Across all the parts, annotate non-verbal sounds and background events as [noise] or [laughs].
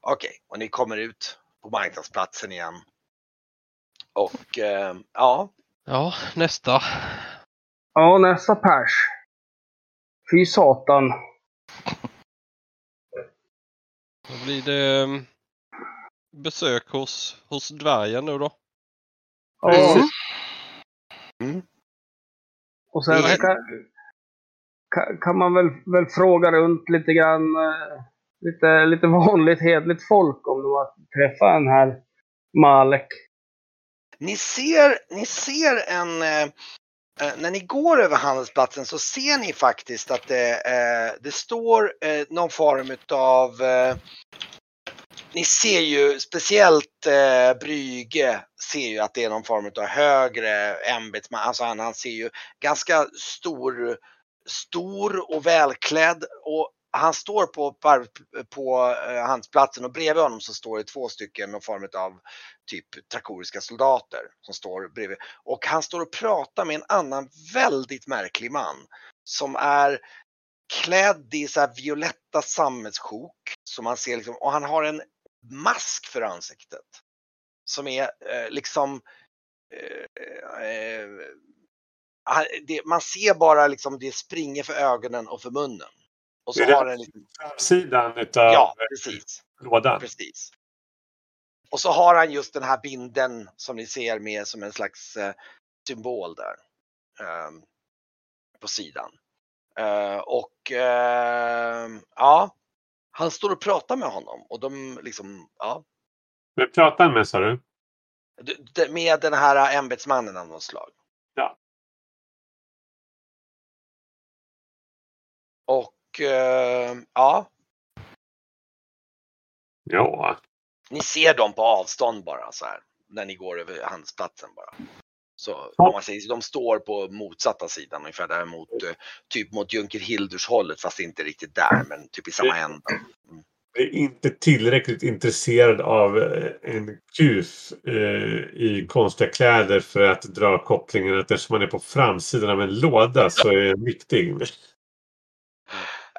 Okej, och ni kommer ut på marknadsplatsen igen. Och eh, ja, Ja, nästa. Ja, nästa pers. Fy satan. Då blir det mm, besök hos, hos dvärgen nu då. Ja. Mm. Och sen kan, kan, kan man väl, väl fråga runt lite grann. eh, Lite, lite vanligt hedligt folk om de har träffat den här Malek. Ni ser, ni ser en... Eh, eh, när ni går över handelsplatsen så ser ni faktiskt att det, eh, det står eh, någon form utav... Eh, ni ser ju speciellt eh, Bryge ser ju att det är någon form utav högre ämbetsman. Alltså han, han ser ju ganska stor, stor och välklädd och han står på, på, på eh, handelsplatsen och bredvid honom så står det två stycken någon form av typ trakoriska soldater som står bredvid. Och han står och pratar med en annan väldigt märklig man som är klädd i så här violetta sammetssjok som man ser liksom, och han har en mask för ansiktet. Som är eh, liksom eh, eh, det, man ser bara liksom det springer för ögonen och för munnen. Och så det- har den Framsidan utav ja precis. lådan. Precis. Och så har han just den här binden som ni ser med som en slags eh, symbol där. ehm, på sidan. Eh, och ehm, ja, han står och pratar med honom och de liksom, ja, Men pratar med sa du? med den här ämbetsmannen av något slag. Ja. Och ja, Ja. Ni ser dem på avstånd bara så här. När ni går över handelsplatsen bara. Så om man säger, de står på motsatta sidan ungefär där mot, eh, typ mot Junker Hildurs hållet fast inte riktigt där men typ i samma ända. Jag är inte tillräckligt intresserad av eh, en kus eh, i konstiga kläder för att dra kopplingen att eftersom man är på framsidan av en låda så är den viktig.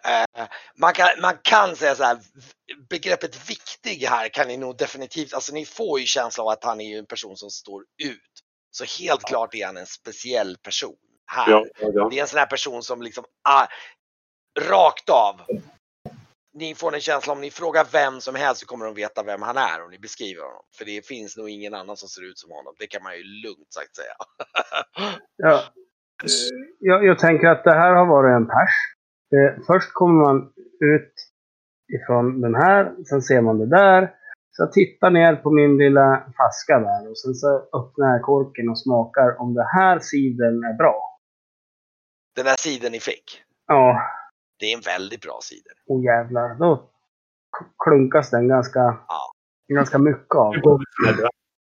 Eh, man, kan, man kan säga så här, begreppet viktig här kan ni nog definitivt, alltså ni får ju känslan av att han är ju en person som står ut. Så helt klart är han en speciell person här. Ja, ja. Det är en sån här person som liksom, ah, rakt av. Ni får en känsla om ni frågar vem som helst så kommer de veta vem han är om ni beskriver honom. För det finns nog ingen annan som ser ut som honom. Det kan man ju lugnt sagt säga. Ja. Eh, Jag, jag tänker att det här har varit en pers. Eh, först kommer man ut ifrån den här, sen ser man det där. Så jag tittar ner på min lilla flaska där och sen så öppnar jag korken och smakar om det här sidan är bra. Den här sidan ni fick. Ja, Det är en väldigt bra cider. och jävlar. Då klunkas den ganska, Ja. ganska mycket av.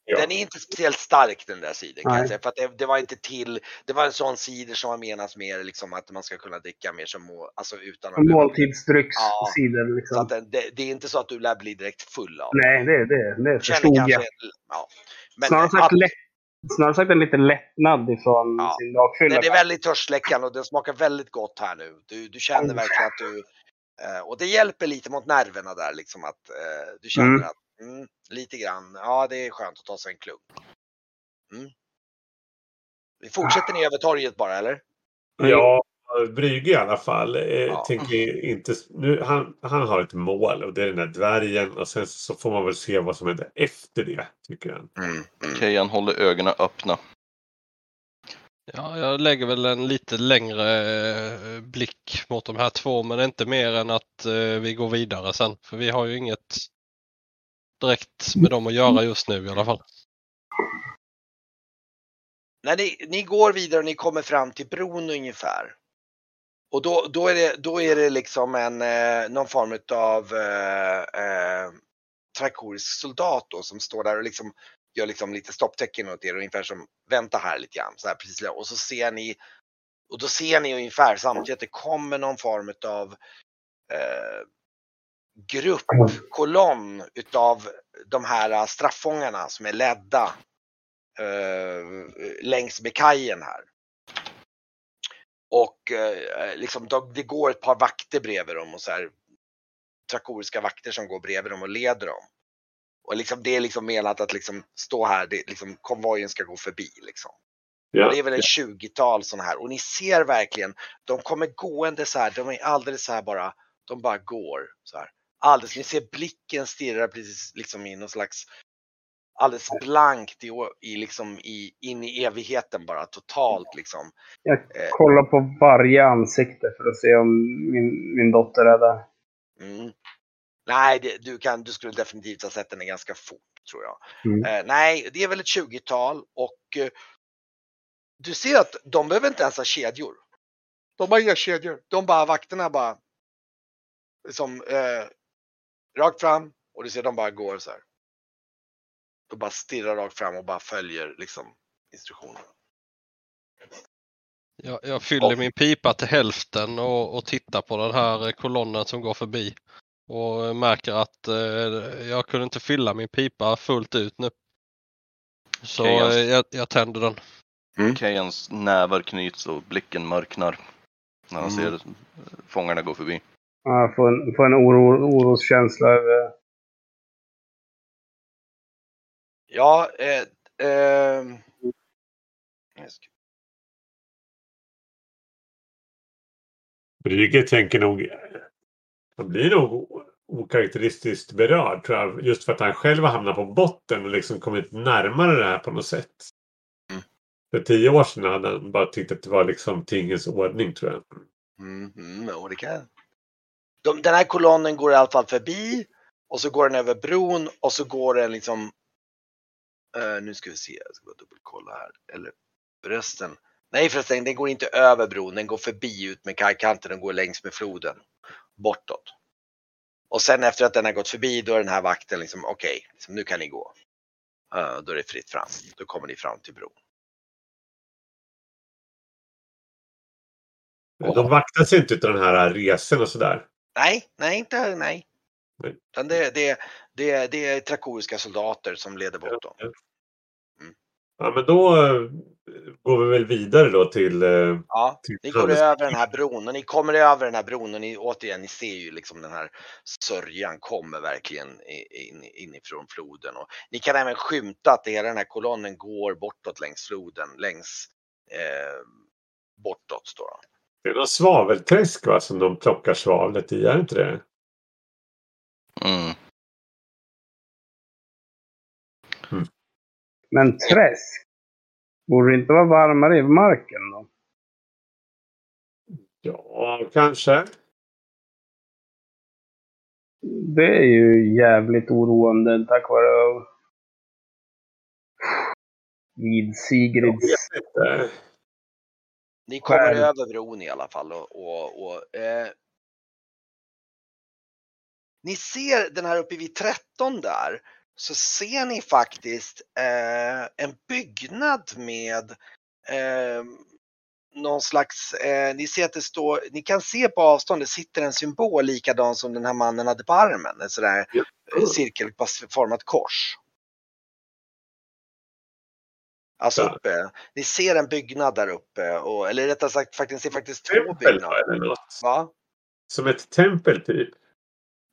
Ja. Den är inte speciellt stark den där cider kan jag säga. För att det, det var inte till, det var en sån cider som var menas mer liksom att man ska kunna dricka mer som må, alltså utan att måltidsdryckscider Så liksom. att den, det, det är inte så att du lär bli direkt full av Nej, det, det, det förstod jag. en- ja. Men Snarare sagt, att- lätt, snarare sagt en liten lättnad ifrån Ja. sin dagfylla. Den är väldigt törstsläckande och den smakar väldigt gott här nu. Du, du känner Mm. verkligen att du... Eh, och det hjälper lite mot nerverna där liksom att eh, du känner Mm. att mm, lite grann, ja det är skönt att ta sig en klunk. Mm. Vi fortsätter ni över torget bara eller? Ja, Brygge i alla fall. Eh, Ja. tänker inte, nu, han, han har ett mål och det är den där dvärgen och sen så får man väl se vad som händer efter det, tycker jag. Mm. Mm. Kejan håller ögonen öppna. Ja, jag lägger väl en lite längre eh, blick mot de här två men inte mer än att eh, vi går vidare sen. För vi har ju inget direkt med dem att göra just nu i alla fall. När ni, ni går vidare och ni kommer fram till bron ungefär. Och då, då, är, det, då är det liksom en, eh, någon form av eh, eh, trakorisk soldat då, som står där och liksom gör liksom lite stopptecken åt er ungefär som vänta här lite grann. Så här, precis, och så ser ni och då ser ni ungefär samtidigt att det kommer någon form av eh, gruppkolonn utav de här straffångarna som är ledda eh, längs med kajen här. Och eh, liksom de, det går ett par vakter bredvid dem och så här trakoriska vakter som går bredvid dem och leder dem. Och liksom, det är liksom menat att liksom stå här, det, liksom, konvojen ska gå förbi. Liksom. Ja. Det är väl en 20-tal sådana här och ni ser verkligen, de kommer gående så här, de är alldeles så här bara, de bara går så här. Alldeles, ni ser blicken stirra precis liksom i någon slags alldeles blankt i, i liksom i, in i evigheten bara totalt liksom. Jag Eh. kollar på varje ansikte för att se om min, min dotter är där. Mm. Nej, det, du, kan, du skulle definitivt ha sett den ganska fort tror jag. Mm. Eh, nej, det är väl ett 20-tal och eh, du ser att de behöver inte ens ha kedjor. De har inga kedjor. De bara, vakterna bara som eh, rakt fram och du ser de bara går så här. De bara stirrar rakt fram och bara följer liksom instruktionerna. Jag, jag fyller Och- min pipa till hälften och, och tittar på den här kolonnen som går förbi. Och märker att eh, jag kunde inte fylla min pipa fullt ut nu. Så jag- eh, jag, jag tänder den. Mm. Keyans nävar knyts och blicken mörknar. När han Mm. ser fångarna gå förbi. Ja, får en, får en oro, oroskänsla över... Ja, eh, jag ska- Brügge tänker nog... Han blir nog okaraktäristiskt berörd tror jag. Just för att han själv har hamnat på botten och liksom kommit närmare det här på något sätt. Mm. För tio år sedan hade han bara tyckt att det var liksom tingens ordning tror jag. Mm, mm, jo, det kan. De, den här kolonnen går i alla fall förbi och så går den över bron och så går den liksom. uh, nu ska vi se, jag ska bara dubbelkolla här. Eller förresten. Nej förresten, den går inte över bron, den går förbi ut med kajkanten och går längs med floden. Bortåt. Och sen efter att den har gått förbi då är den här vakten liksom okej, liksom, nu kan ni gå. Uh, då är det fritt fram. Då kommer ni fram till bron. De vaktas inte av den här resan och sådär. Nej, nej, inte nej. Nej. Utan det, det, det, det är trakoriska soldater som leder bort dem. Ja men då eh, går vi väl vidare då till... eh, Ja, till ni går över den här bron och ni kommer över den här bron och ni återigen, ni ser ju liksom den här sörjan kommer verkligen in, inifrån floden och ni kan även skymta att hela den här kolonnen går bortåt längs floden, längs eh, bortåt de. Det är någon svavelträsk va, som de plockar svavlet i, är det inte det? Mm. Men träsk? Borde det inte vara varmare i marken då? Ja, kanske. Det är ju jävligt oroande tack vare vid Jag Sigrids... Ni kommer Själv. över bron i alla fall och, och, och eh, ni ser den här uppe vid 13 där så ser ni faktiskt eh, en byggnad med eh, någon slags, eh, ni ser att det står, ni kan se på avstånd, det sitter en symbol likadan som den här mannen hade på armen, ett sådär eh, cirkelformat kors. Alltså Ja. uppe, ni ser en byggnad där uppe, och, eller rättare sagt, faktiskt, ni ser faktiskt två byggnader. eller något. Va? Som ett tempel typ.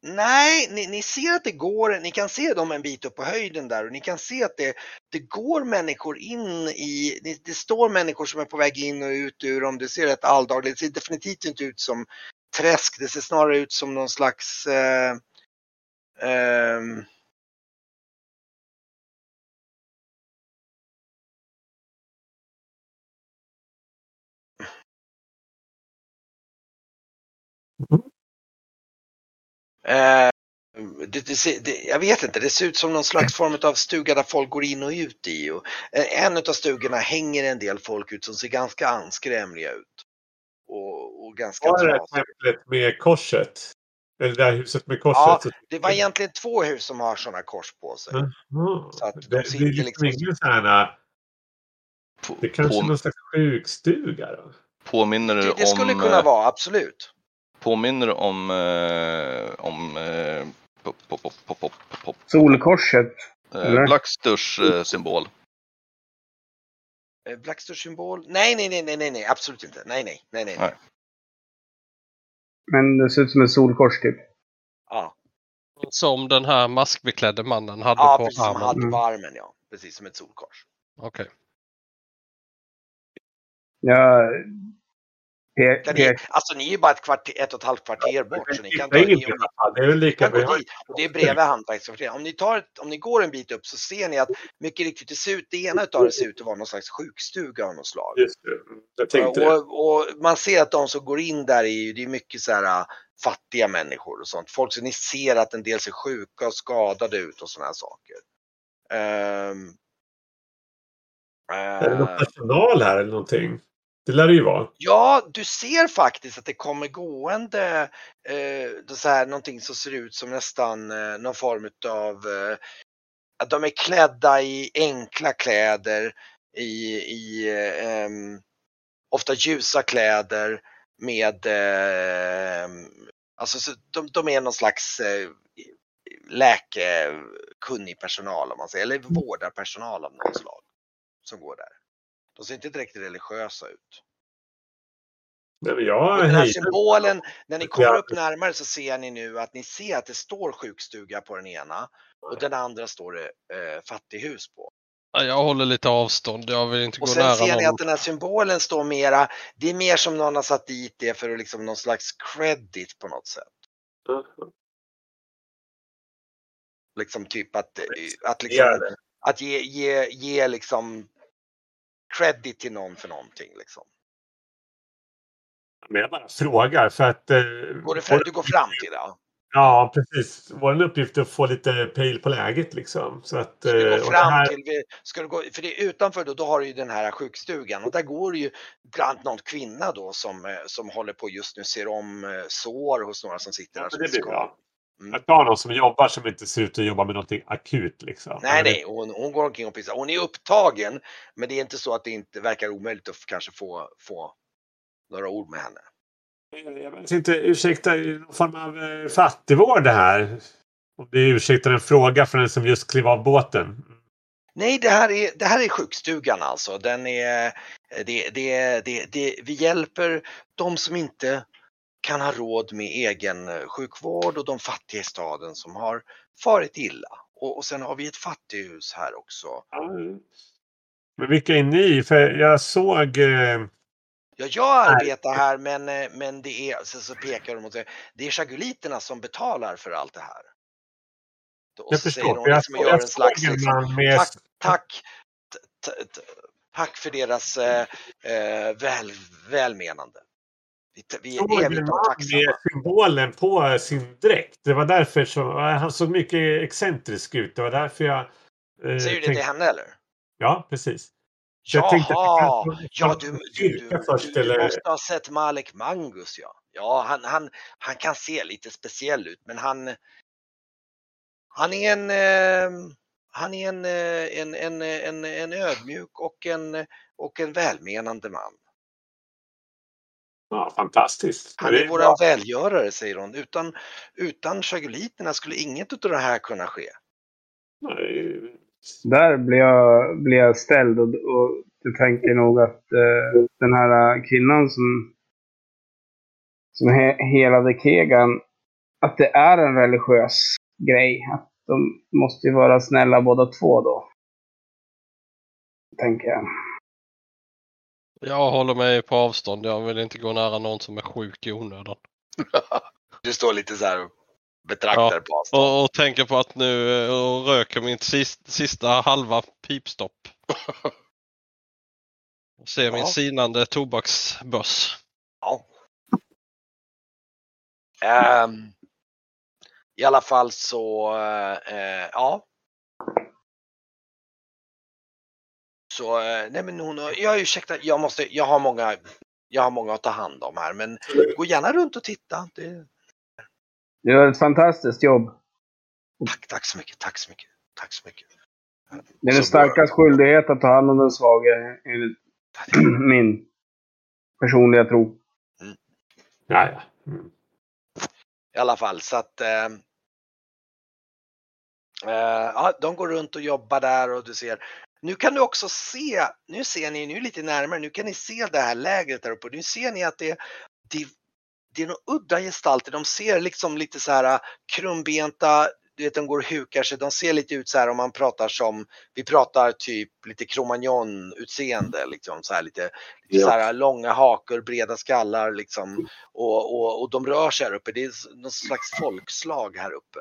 Nej, ni, ni ser att det går, ni kan se dem en bit upp på höjden där och ni kan se att det, det går människor in i, det, det står människor som är på väg in och ut ur dem. Det ser rätt alldagligt, det ser definitivt inte ut som träsk, det ser snarare ut som någon slags eh, Eh, det, det, det, jag vet inte, det ser ut som någon slags form av stuga där folk går in och ut i. Och eh, en av stugorna hänger en del folk ut som ser ganska anskrämliga ut. Och, och ganska Var det templet med korset? Eller det där huset med korset? Ja, Det var egentligen två hus som har sådana kors på sig. Jaha. Så att de det, sitter det är liksom ingen. På, Det kanske är på, någon slags sjukstuga då? påminner det Det, det skulle om, kunna eh, vara, absolut. Påminner om, eh, om eh, pop, pop, pop, pop, Solkorset. eh, Eller? Blacksters eh, symbol. Blackstars symbol? Nej, nej, nej, nej, nej, absolut inte. Nej, nej, nej, nej. Nej. Men det ser ut som ett solkors typ. Ja, Som den här maskbeklädde mannen hade ja på precis som han armen. hade på armen ja. Precis som ett solkors. Okej. Jag... Pe- är, alltså ni är ju bara ett, kvarter, ett och ett halvt kvarter bort så ni kan ta Det är ni. Det är väl lika bra. Och det är bredvid hantverkskvarteret. Om ni, tar ett, om ni går en bit upp så ser ni att mycket riktigt det, ser ut, det ena utav det ser ut att vara någon slags sjukstuga av något slag. Just det. Jag tänkte det. Och, och man ser att de som går in där är ju, det är mycket så här äh, fattiga människor och sånt. Folk som ni ser att en del ser sjuka och skadade ut och sådana här saker. Ehm, Är det någon eh, personal här eller någonting? Det lär det ju vara. Ja, du ser faktiskt att det kommer gående eh, så här, någonting som ser ut som nästan eh, någon form av eh, att de är klädda i enkla kläder, i, i eh, ofta ljusa kläder med eh, alltså så de, de är någon slags eh, läkekunnig personal om man säger, eller vårdarpersonal av något slag som går där. De ser inte direkt religiösa ut. Nej, jag Och den här symbolen, när ni kommer upp närmare så ser ni nu att ni ser att det står sjukstuga på den ena och den andra står det eh, fattighus på. Ja, Jag håller lite avstånd. Jag vill inte Och gå sen nära ser ni någon. att den här symbolen står mera, det är mer som någon har satt dit det för att liksom någon slags credit på något sätt. Liksom typ att, att, liksom, att ge, ge, ge liksom credit till någon för någonting liksom. Men jag bara frågar för att... Eh, Går det för, du går fram till det? Ja, precis. Vår uppgift är att få lite pejl på läget liksom. Så att... Ska du eh, gå det fram här- till, ska du gå, för det är utanför då, då har du ju den här sjukstugan och där går det ju bland annat någon kvinna då som, eh, som håller på just nu ser om eh, sår hos några som sitter Ja, där. som det blir bra. Mm. Jag tar någon som jobbar som inte ser ut att jobba med någonting akut liksom. Nej, nej, hon, hon går omkring och pissar. Hon är upptagen, men det är inte så att det inte verkar omöjligt att kanske få, få några ord med henne. Jag vet inte, ursäkta, någon form av eh, fattigvård det här? Om det ursäktar en fråga för den som just klev av båten. Nej, det här är, det här är sjukstugan alltså. Den är, det, det, det, det, vi hjälper de som inte kan ha råd med egen eh, sjukvård och de fattiga i staden som har farit illa. Och, och sen har vi ett fattighus här också. Ja. Men vilka är ni? För jag såg... Eh, Ja, jag arbetar här men, eh, men det är, så, så pekar de mot det, det är chaguliterna som betalar för allt det här. Och jag så säger förstår. de Jag, liksom såg- gör jag en slags såg en liksom, man med... tack, tack, t- t- tack för deras eh, eh, väl, välmenande. Vi, är evigt tacksamma. med symbolen på sin dräkt. Det var därför så, han såg mycket excentrisk ut. Det var därför jag... Eh, Säger du det till henne eller? Ja, precis. Så jag tänkte att Jaha, ja du, du, du, först, du eller? måste ha sett Malek Mangus ja. Ja, han, han, han kan se lite speciell ut men han Han är en eh, Han är en, eh, en, en, en, en ödmjuk och en, och en välmenande man. Ja, fantastiskt. Han är våran välgörare säger hon. Utan, utan chaguliterna skulle inget av det här kunna ske. Nej, Där blir jag, blir jag ställd och, och du tänker nog att eh, den här kvinnan som, som he, helade Kegan, att det är en religiös grej. Att de måste ju vara snälla båda två då. Tänker jag. Jag håller mig på avstånd. Jag vill inte gå nära någon som är sjuk i onödan. [laughs] Du står lite så här och betraktar Ja, på avstånd. Och, och tänker på att nu eh, och röker mitt sista, sista halva pipstopp. Och ser min Ja. sinande tobaksbörs. Ja. Ehm, I alla fall så, eh, ja. Så, eh, nej men hon, jag ursäkta, jag måste, jag har många, jag har många att ta hand om här men gå gärna runt och titta. Det, Du gör ett fantastiskt jobb. tack, tack så mycket, tack så mycket, tack så mycket. Det är den starkas skyldighet att ta hand om den svage, enligt [clears throat] min personliga tro. ja, ja. Mm. I alla fall så att eh, eh, ja, de går runt och jobbar där och du ser. Nu kan du också se, nu ser ni, nu lite närmare, nu kan ni se det här lägret där uppe. Nu ser ni att det, det, det är några udda gestalter. De ser liksom lite så här krumbenta, du vet de går och hukar sig. De ser lite ut så här om man pratar som, vi pratar typ lite cromagnon utseende liksom så här lite, lite så här långa hakor, breda skallar liksom. Och, och, och de rör sig här uppe. Det är någon slags folkslag här uppe.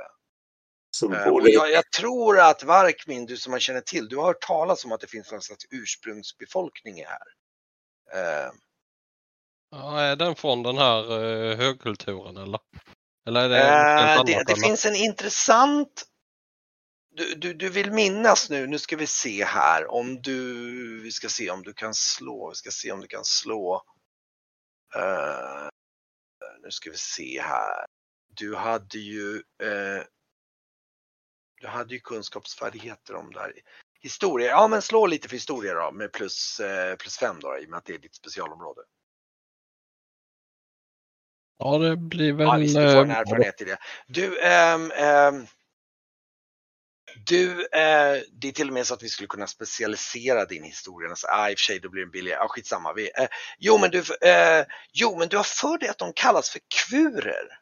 Som Eh, borde... jag, jag tror att Varkmin, du som man känner till, du har hört talas om att det finns någon slags ursprungsbefolkning här. Eh, Ja, är den från den här eh, högkulturen eller? Eller är det Eh, det, annat? det finns en intressant... Du, du, du vill minnas nu, nu ska vi se här om du... Vi ska se om du kan slå, vi ska se om du kan slå. Eh, nu ska vi se här. Du hade ju... eh, du hade ju kunskapsfärdigheter om det här. Historia, ja men slå lite för historia då med plus, eh, plus fem då i och med att det är ditt specialområde. Ja, det blir väl... Ja, visst, du får en eh, erfarenhet i det. Du, ehm, ehm, du, eh, det är till och med så att vi skulle kunna specialisera din historia. Alltså, ah, i och för sig, då blir det billigare. Ja, skitsamma. Vi, eh, jo, men du, eh, jo, men du har för dig att de kallas för kvurer.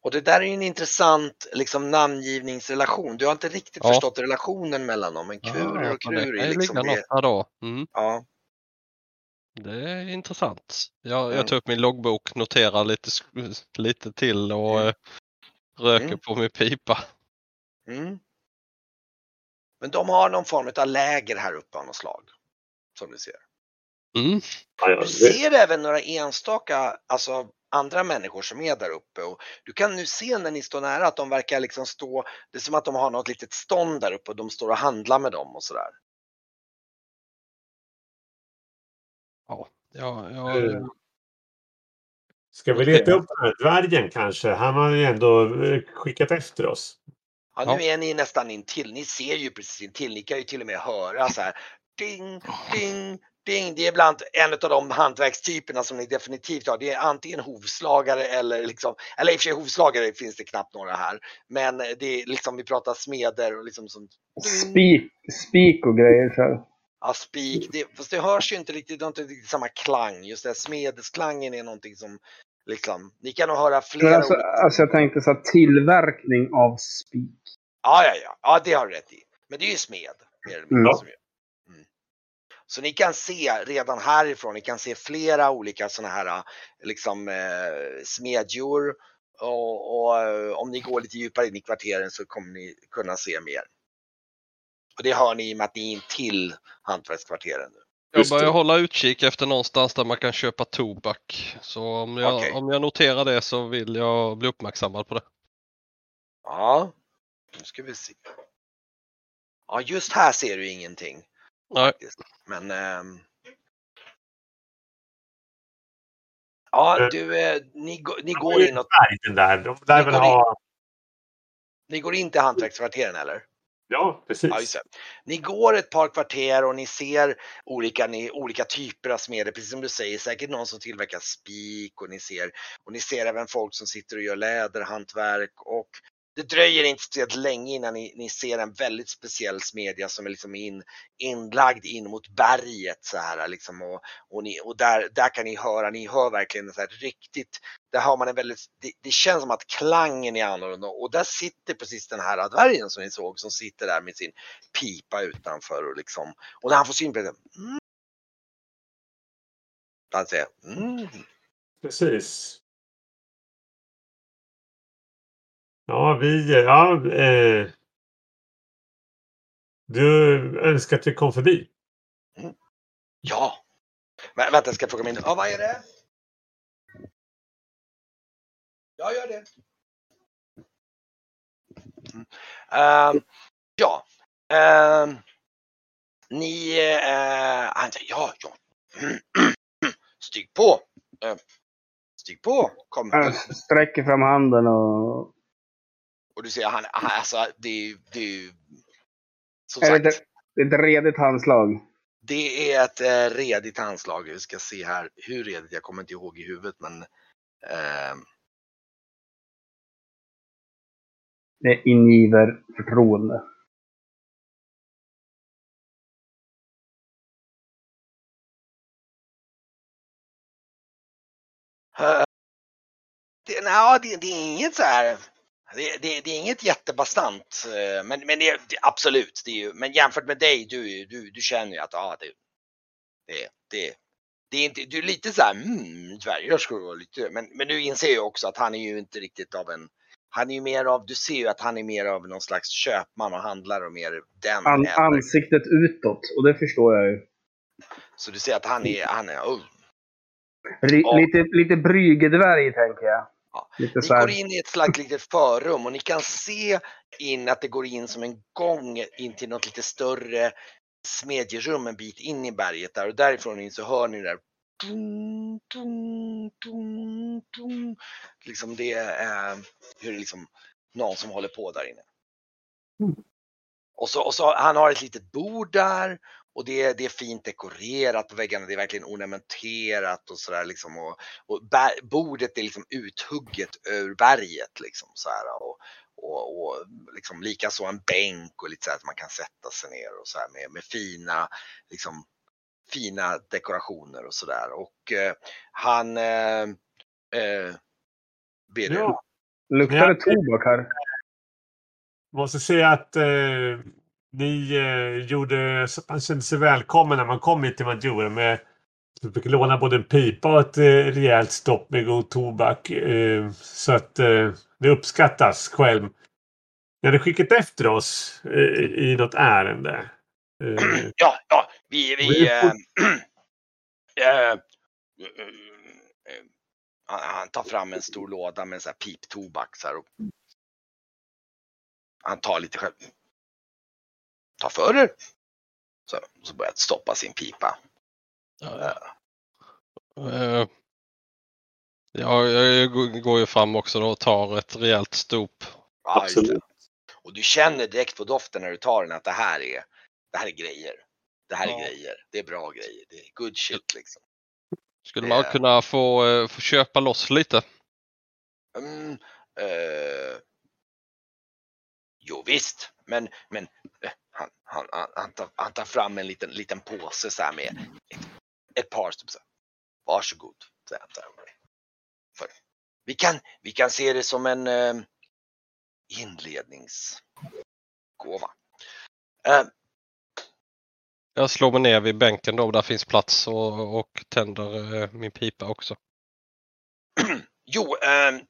Och det där är ju en intressant liksom, namngivningsrelation. Du har inte riktigt Ja. förstått relationen mellan dem. Men kvurer Ja, och men det krur kan liksom det. då. Mm, Ja. det är intressant. Jag, Mm. jag tar upp min loggbok, noterar lite, lite till och Mm. eh, röker Mm. på min pipa. Mm. Men de har någon form av läger här uppe av något slag. Som du ser. Mm. Du ser även några enstaka, alltså andra människor som är där uppe och du kan nu se när ni står nära att de verkar liksom stå, det är som att de har något litet stånd där uppe och de står och handlar med dem och sådär. Ja, ja, ja, Eh, Ska vi leta upp den här dvärgen kanske? Han har ju ändå eh, skickat efter oss. Ja, Ja. nu är ni nästan intill, ni ser ju precis intill, ni kan ju till och med höra så här ding, ding, ding. Det är bland en av de hantverkstyperna som ni definitivt har. Det är antingen hovslagare eller liksom, eller i och för sig hovslagare finns det knappt några här. Men det är liksom, vi pratar smeder och liksom som Spik, spik och grejer. Så här. Ja, spik. Det, fast det hörs ju inte riktigt, det har inte riktigt samma klang. Just det, smedesklangen är någonting som liksom, ni kan nog höra flera alltså, olika. alltså jag tänkte så här, tillverkning av spik. Ja, ja, ja, ja, det har du rätt i. Men det är ju smed. Mer eller mindre, Mm. som gör. Så ni kan se redan härifrån, ni kan se flera olika sådana här liksom eh, smedjor. Och, och eh, om ni går lite djupare in i kvarteren så kommer ni kunna se mer. Och det hör ni i och med att ni är in till hantverkskvarteren nu. Jag börjar hålla utkik efter någonstans där man kan köpa tobak. Så om jag, Okej. om jag noterar det så vill jag bli uppmärksammad på det. Ja, nu ska vi se. Ja, just här ser du ingenting. Nej. Men ehm, Ja, Eh, du, eh, ni, ni går har ju in och, dvärgen där. De lär Ni väl går ha... ni går in till hantverkskvarteren eller? Ja, precis. Ja, just det. Ni går ett par kvarter och ni ser olika, ni, olika typer av smeder, precis som du säger, säkert någon som tillverkar spik och ni ser, och ni ser även folk som sitter och gör läderhantverk och det dröjer inte speciellt länge innan ni, ni ser en väldigt speciell smedja som är liksom in, inlagd in mot berget så här liksom och, och, ni, och där, där kan ni höra, ni hör verkligen så här riktigt, där har man en väldigt, det, det känns som att klangen är annorlunda och där sitter precis den här dvärgen som ni såg som sitter där med sin pipa utanför och liksom, och när han får syn på det, mm. Han säger, mm. Precis. Ja, vi... Ja, eh, du önskar att vi kom förbi? ja. Men vänta, ska jag fråga min, ja vad är det? Jag gör det. Mm. Ehm, ja. Ehm, ni, uh, han säger ja, ja. [clears throat] Stig på. Uh, stig på. Kom. Jag sträcker fram handen och... Och du ser, han, han alltså det är ju, det är ju som Är det, sagt, det är ett redigt handslag. det är ett eh, redigt handslag. Vi ska se här hur redigt, jag kommer inte ihåg i huvudet men ehm, Det ingiver förtroende. Eh, det, nej, det, det är inget så här. Det, det, det är inget jättebastant, eh, men, men det, absolut. Det är ju, men jämfört med dig, du, du, du känner ju att ja, det, det, det, det är inte, du är lite så här, mm, dvärgar skulle vara lite, men, men du inser ju också att han är ju inte riktigt av en, han är ju mer av, du ser ju att han är mer av någon slags köpman och handlare och mer den. An, ansiktet utåt, och det förstår jag ju. Så du ser att han är, han är, oh, Ri, Ja. Lite, lite brygedvärg, tänker jag. Ja. Ni går in i ett slags litet förrum och ni kan se in att det går in som en gång in till något lite större smedjerum en bit in i berget där och därifrån in så hör ni det där tung, tung, tung, tung. Liksom det är hur det liksom någon som håller på där inne. Mm. Och så, och så han har ett litet bord där och det, är- det är fint dekorerat på väggarna. Det är verkligen ornamenterat och sådär liksom. Och, och bär, bordet är liksom uthugget ur berget liksom så här. Och, och, och liksom likaså en bänk och lite så här att man kan sätta sig ner och så här med, med fina, liksom fina dekorationer och sådär. Och eh, han eh, eh, ber er- Ja. Luktar det tobak här? måste säga att eh, ni eh, gjorde så att man kände sig välkommen när man kom hit till Majura med du fick låna både en pipa och ett eh, rejält stopp med god tobak. Eh, så att eh, det uppskattas själv. Ni hade skickat efter oss eh, i något ärende. Eh, [clears throat] Ja, ja, vi, vi Vi [clears throat] eh, eh, han, han tar fram en stor låda med så här piptobak så här och han tar lite själv. Ta för er. Så, så börjar han stoppa sin pipa. Ja, Eh, ja, jag går ju fram också då och tar ett rejält stop. Ja. Absolut. Och du känner direkt på doften när du tar den att det här är, det här är grejer. Det här är Ja. grejer. Det är bra grejer. Det är good shit liksom. Skulle man är- kunna få, eh, få köpa loss lite? Mm, eh, jo visst, men, men eh, han, han, han, tar, han tar fram en liten, liten påse så här med ett, ett par typ så här. Varsågod. så här. För, vi, kan, vi kan se det som en eh, inledningsgåva. Eh, Jag slår mig ner vid bänken då, där finns plats och, och tänder eh, min pipa också. [clears throat] Jo, ehm,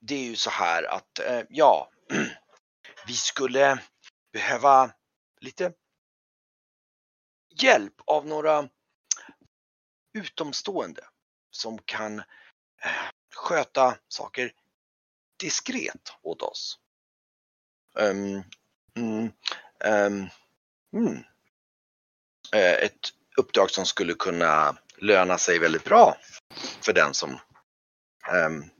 det är ju så här att eh, ja, [clears throat] vi skulle behöva lite hjälp av några utomstående som kan eh, sköta saker diskret åt oss. Um, mm, um, mm. Eh, ett uppdrag som skulle kunna löna sig väldigt bra för den som Um,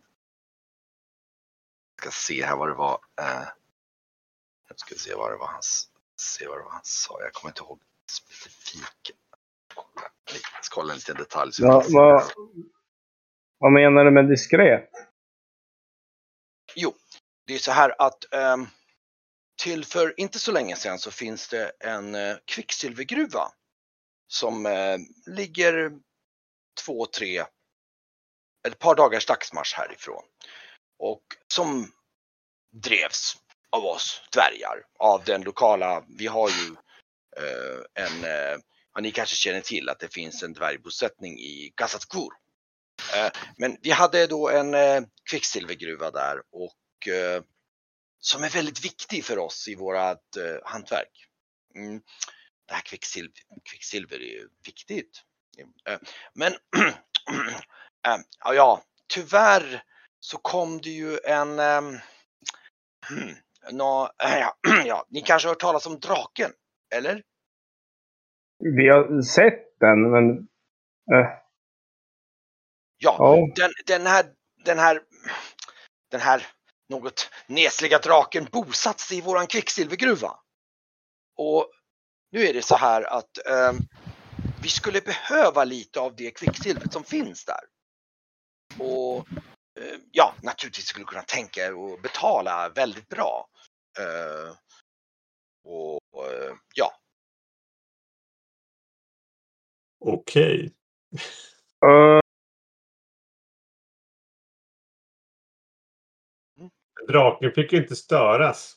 ska se här vad det var. Uh, jag ska se vad det var han, se vad det var han sa. Jag kommer inte ihåg specifikt. Jag ska kolla en liten detalj. så Va, jag minns. va, vad menar du med diskret? Jo, det är så här att ehm, till för inte så länge sedan så finns det en uh, kvicksilvergruva som eh, ligger två, tre, ett par dagars dagsmarsch härifrån. Och som drevs av oss dvärgar, av den lokala, vi har ju eh, en, eh, ja, ni kanske känner till att det finns en dvärgbosättning i Gazatkur. Eh, men vi hade då en eh, kvicksilvergruva där och eh, som är väldigt viktig för oss i vårat eh, hantverk. Mm. Det här kvicksilver, kvicksilver är ju viktigt. Eh, men [clears throat] eh, ja, tyvärr så kom det ju en... Eh, hmm, nå, ja, [clears throat] ja, ni kanske har hört talas om draken? Eller? Vi har sett den, men... Eh, Ja, ja. den, den här, den här, den här något nesliga draken bosatt sig i våran kvicksilvergruva. Och nu är det så här att ehm, vi skulle behöva lite av det kvicksilvret som finns där. Och Eh, ja, naturligtvis skulle kunna tänka och betala väldigt bra. Eh, och eh, ja. Okej. Okay. Draken fick ju inte störas.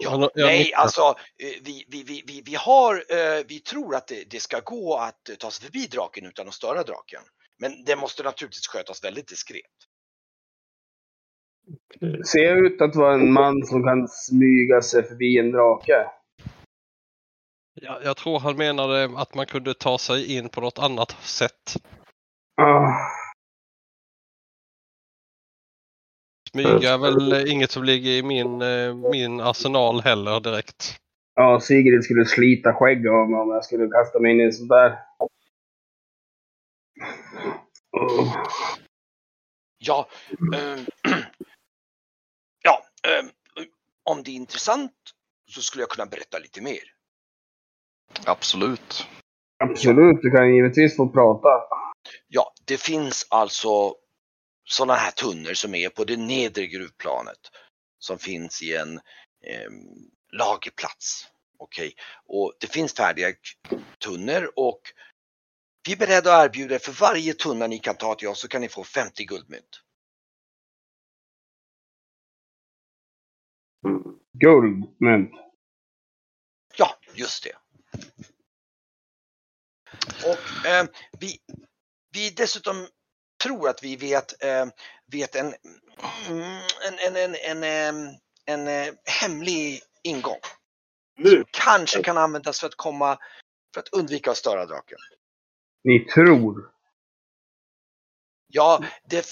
Ja, nej, alltså vi, vi, vi, vi, har, vi tror att det, ska gå att ta sig förbi draken utan att störa draken. Men det måste naturligtvis skötas väldigt diskret. Ser jag ut att vara en man som kan smyga sig förbi en drake? Jag, jag tror han menade att man kunde ta sig in på något annat sätt. Ah, Smyga är väl inget som ligger i min, eh, min arsenal heller direkt. ja, Sigrid skulle slita skägg av mig om jag skulle kasta mig in i en sån där. Ja, ehm, [clears throat] ja ehm, om det är intressant så skulle jag kunna berätta lite mer. Absolut. Absolut, du kan givetvis få prata. Ja, det finns alltså sådana här tunnor som är på det nedre gruvplanet som finns i en eh, lagerplats. Okej, och det finns färdiga tunnor och vi är beredda att erbjuda er för varje tunna ni kan ta till oss så kan ni få 50 guldmynt. Guldmynt. Ja, just det. Och eh, vi, vi dessutom tror att vi vet, eh, vet en, en, en, en, en, eh, en, eh, hemlig ingång. Nu! Kanske kan användas för att komma, för att undvika att störa draken. Ni tror. Ja, det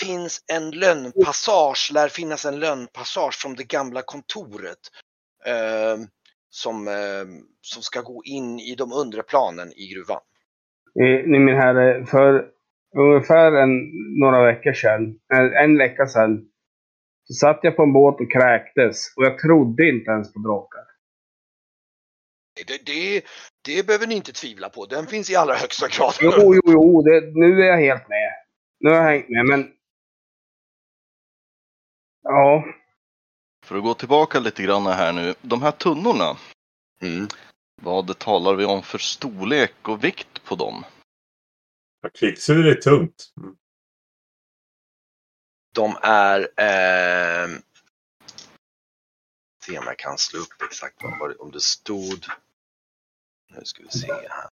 finns en lönnpassage, lär finnas en lönnpassage från det gamla kontoret. Eh, som, eh, som ska gå in i de undre planen i gruvan. Eh, Ni min herre, för ungefär en, några veckor sedan, en vecka sedan, så satt jag på en båt och kräktes och jag trodde inte ens på drakar. Det, det, det behöver ni inte tvivla på, den finns i allra högsta grad. Jo, jo, jo, det, nu är jag helt med. Nu har jag hängt med, men... Ja, För att gå tillbaka lite grann här nu. De här tunnorna, Mm. vad talar vi om för storlek och vikt på dem? Ja, Kvicksilver är tungt. Mm. De är... Eh, se om jag kan slå upp exakt vad om det stod. Nu ska vi se här.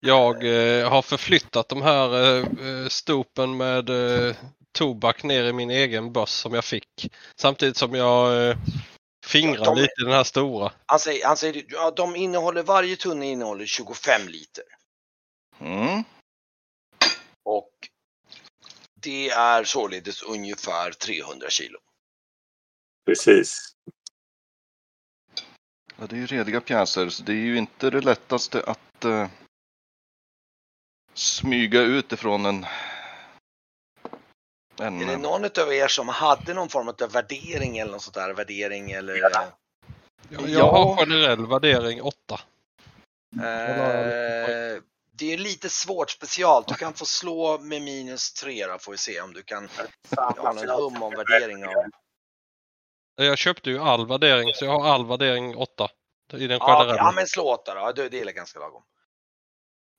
Jag eh, har förflyttat de här eh, eh, stopen med eh, tobak ner i min egen börs som jag fick. Samtidigt som jag eh, fingrar De- lite i den här stora. Han säger, han säger ja, de innehåller, varje tunna innehåller 25 liter. Mm. Och det är således ungefär 300 kilo. Precis. Ja, det är ju rediga pjäser, så det är ju inte det lättaste att eh, smyga ut ifrån en... en Är det någon av er som hade någon form av värdering eller något sånt där? Värdering eller... Jag, jag Ja. har generell värdering 8. Eh, det är lite svårt specialt. Du kan få slå med minus 3 då får vi se om du kan ha någon hum om värdering av... Jag köpte ju all värdering så jag har all värdering 8. I den Ja, generella. ja men slå 8 då. Det, det är ganska lagom.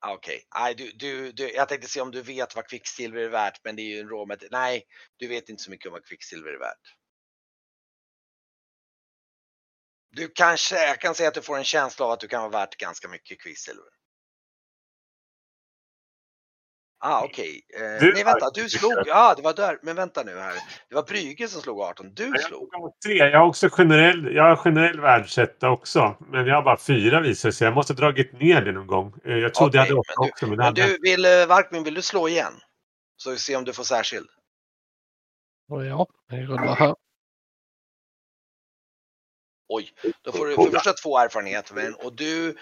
Ja, Okej, nej du, du, du, jag tänkte se om du vet vad kvicksilver är värt men det är ju en råmet. Nej, du vet inte så mycket om vad kvicksilver är värt. Du kanske, jag kan säga att du får en känsla av att du kan vara värt ganska mycket kvicksilver. Ah, okej. Eh, Du- nej, vänta, du slog. Ja, ah, det var där. Men vänta nu här. Det var Brygge som slog 18. Du Jag slog. tre. Jag har också generell, jag har generell världsetta också. Men jag har bara fyra visar sig. Jag måste ha dragit ner det någon gång. Eh, Jag trodde jag Okej, hade åtta men du- också. Men Men hade jag du, vill, eh, Varkmin, vill du slå igen? Så vi ser om du får särskild. Ja, vi rullar här. Oj, då får du för första två erfarenheter. Men, och du,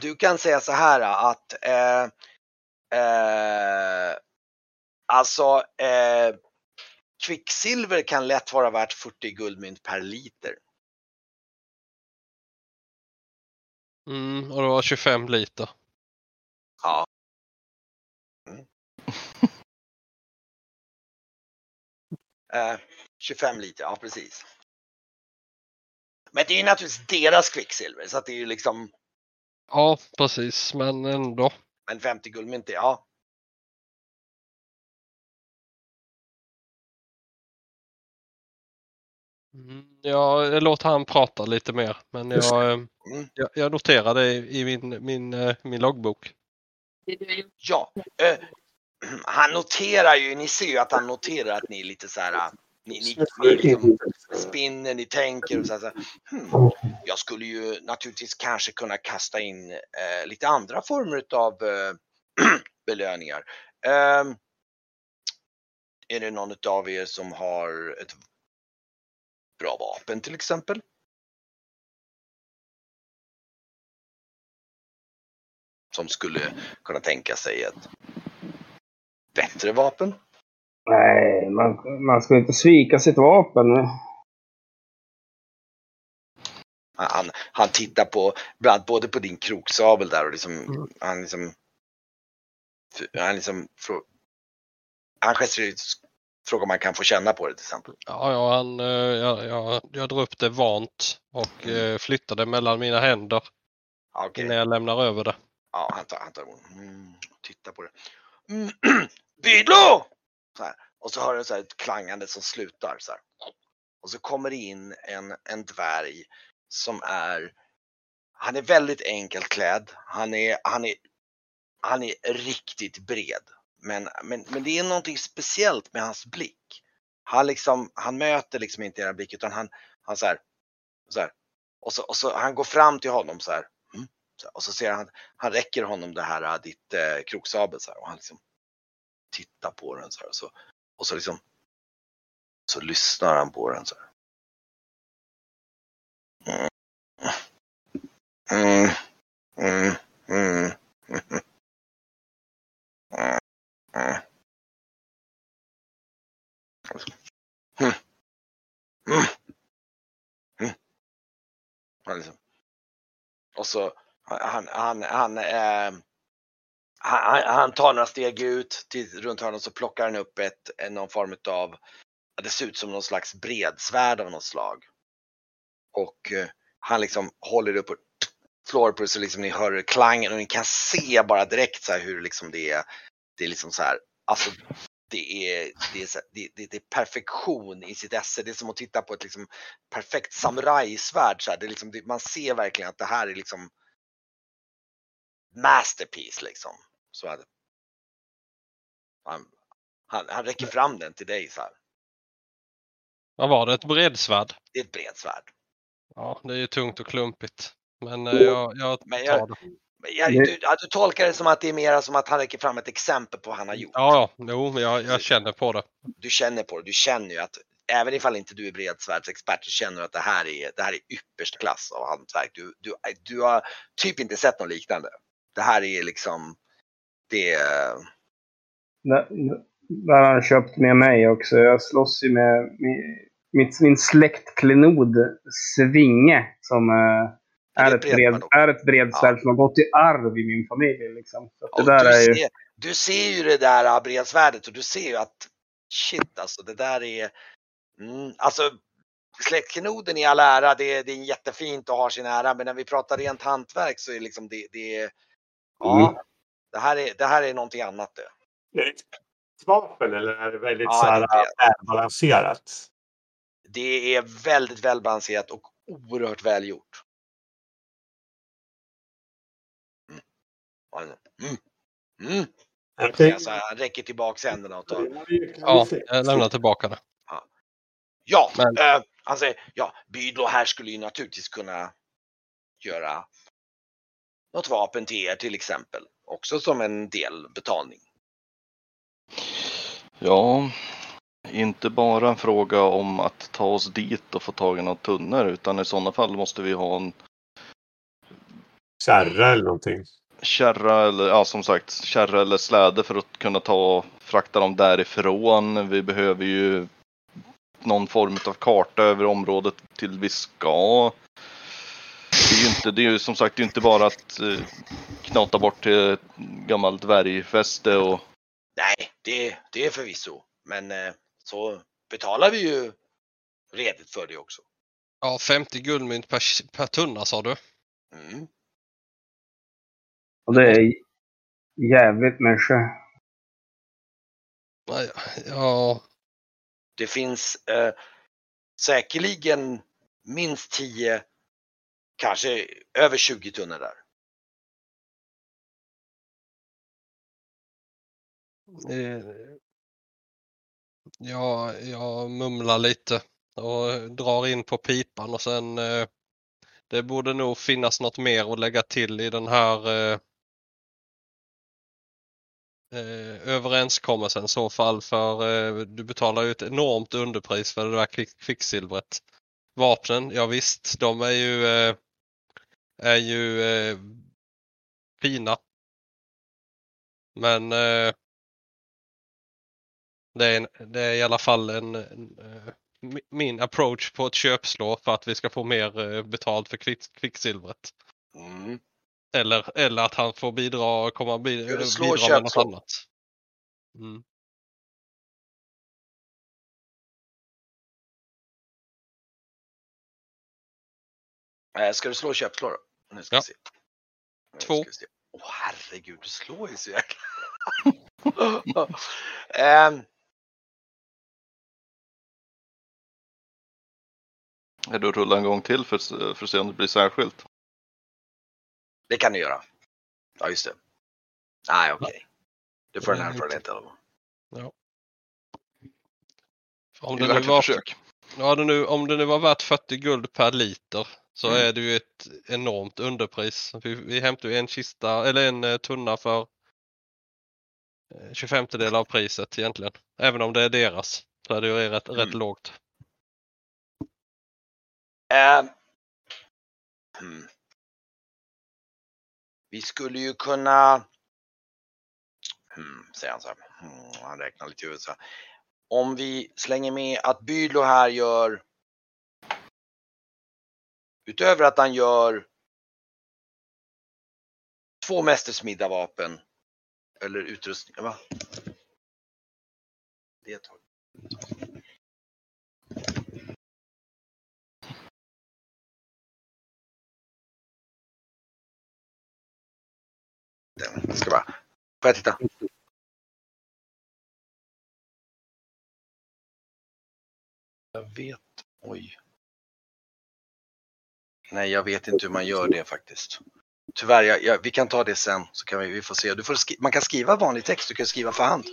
du kan säga så här att eh, eh, alltså eh, kvicksilver kan lätt vara värt 40 guldmynt per liter. Mm, och det var 25 liter. Ja. Mm. [laughs] Eh, 25 liter, ja precis. Men det är ju naturligtvis deras kvicksilver så att det är ju liksom, Ja, precis, men ändå. Men 50 guldmynt, ja. Mm, jag låter han prata lite mer, men jag, eh, Mm. jag, jag noterar det i min, min, eh, min loggbok. Ja, eh, [clears throat] han noterar ju, ni ser ju att han noterar att ni är lite så här, äh, ni, ni, ni liksom spinner, ni tänker och så så hmm, jag skulle ju naturligtvis kanske kunna kasta in eh, lite andra former av eh, [clears throat] belöningar. Ehm, är det någon av er som har ett bra vapen till exempel? Som skulle kunna tänka sig ett bättre vapen? Nej, man, man ska inte svika sitt vapen. Han, han, han tittar på, bland både på din kroksabel där och liksom, Mm. han liksom, han liksom, frå- han gesturerar, frågar om man kan få känna på det till exempel. Ja, ja han, eh, jag, jag, jag drar upp det vant och eh, flyttar det mellan mina händer okej. innan jag lämnar över det. Ja, han tar, han tar mm, tittar på det. Mm, [clears throat] Bydlo! Så här. Och så hör du så här ett klangande som slutar så här. Och så kommer det in en, en dvärg som är, han är väldigt enkelt klädd. Han är, han är, han är riktigt bred. Men, men, men det är någonting speciellt med hans blick. Han liksom, han möter liksom inte era blick utan han, han så här, så här. Och så, och så han går fram till honom så här. Mm. Och så ser han, han räcker honom det här, äh, ditt eh, kroksabel så här, och han liksom tittar på den så här, så, och så liksom så lyssnar han på den så här. Mm. Mm. Mm. Mm. Mm. Mm. Mm. Mm. Och så han, han, han, han äh, han, han tar några steg ut till, runt hörnet och så plockar han upp ett, någon form av, det ser ut som någon slags bredsvärd av något slag. Och eh, han liksom håller upp och slår på det så liksom ni hör klangen och ni kan se bara direkt så här hur liksom det är, det är liksom så här, alltså det är, det är, det, det, det är perfektion i sitt esse. Det är som att titta på ett liksom perfekt samurajsvärd. Så här. Det är liksom, det, man ser verkligen att det här är liksom masterpiece liksom. Så är det. Han, han, han räcker fram den till dig så här. Vad var det? Ett bredsvärd? Det är ett bredsvärd. Ja, det är ju tungt och klumpigt. Men eh, jag, jag Men jag- tar det. Men jag, Det- du, ja, du tolkar det som att det är mera som att han räcker fram ett exempel på vad han har gjort. Ja, jo, men jag, jag känner på det. Du känner på det. Du känner ju att även ifall inte du är bredsvärdsexpert så känner du att det här är, det här är ypperst klass av hantverk. Du, du, du har typ inte sett något liknande. Det här är liksom, det är, Där, där har han köpt med mig också. Jag slåss ju med min, min släktklenod Svinge som eh, är ett bred, är ett bredsvärd som har gått i arv i min familj. Liksom. Att det där du, är ju... ser, du ser ju det där bredsvärdet och du ser ju att shit alltså det där är, mm, alltså släktklenoden i all ära, det, det är jättefint att ha sin ära, men när vi pratar rent hantverk så är liksom det, det ja, Mm. Det här är, det här är någonting annat det. Är det ett vapen eller är det väldigt Ja, så här, välbalanserat? Det är väldigt välbalanserat och oerhört välgjort. Mm. Mm. Mm. Alltså, han räcker tillbaks händerna och tar. Ja, jag lämnar tillbaka det. Ja, Men- eh, han säger ja, Bydlo här skulle ju naturligtvis kunna göra något vapen till er till exempel. Också som en del betalning. Ja, inte bara en fråga om att ta oss dit och få tag i några tunnor utan i sådana fall måste vi ha en Kärra eller någonting. kärra eller ja, som sagt kärra eller släde för att kunna ta frakta dem därifrån. Vi behöver ju någon form av karta över området till vi ska. Det är ju, inte, det är ju som sagt det är inte bara att eh, knata bort till ett gammalt dvärgfäste och Nej, det, det är förvisso. Men eh, så betalar vi ju redigt för det också. Ja, 50 guldmynt per, per tunna sa du? Mm. Och det är jävligt mycket. Nej, Ja, Det finns, eh, säkerligen minst 10, kanske över 20 tunnor där. Ja, jag mumlar lite och drar in på pipan och sen eh, det borde nog finnas något mer att lägga till i den här eh, eh, överenskommelsen i så fall för eh, du betalar ju ett enormt underpris för det där kvicksilvret. Vapnen, ja visst, de är ju, eh, är ju eh, fina. Men eh, det är, en, det är i alla fall en, en, eh, mi- min approach på ett köpslå för att vi ska få mer eh, betalt för kvick, kvicksilvret. Mm. Eller, eller att han får bidra, komma bidra med något annat. Mm. Ska du slå köpslå då? Nu ska Ja. vi se. Nu Två. Åh herregud, du slår ju så jäkla... [laughs] Ehm, Är du rulla en gång till för, för att se om det blir särskilt? det kan du göra. Ja, just det. Nej, okej. Du får en Nej, erfarenhet alla fall. Om Det nu värt ett var, försök. Ja, det nu, om det nu var värt 40 guld per liter så Mm. är det ju ett enormt underpris. Vi, vi hämtar ju en kista eller en eh, tunna för eh, 25 del av priset egentligen. Även om det är deras så är det ju rätt, rätt Mm. lågt. Ehm, hmm. Vi skulle ju kunna... Hmm, säger han så här. Hmm, han räknar lite i huvudet så här. Om vi slänger med att Bydlo här gör... Utöver att han gör två mästersmidda vapen eller utrustning. Va? Det tar Den. Ska bara... Får jag titta? Jag vet... Oj. Nej, jag vet inte hur man gör det faktiskt. Tyvärr, jag, jag, vi kan ta det sen så kan vi, vi får se. Du får skri- man kan skriva vanlig text, du kan skriva för hand.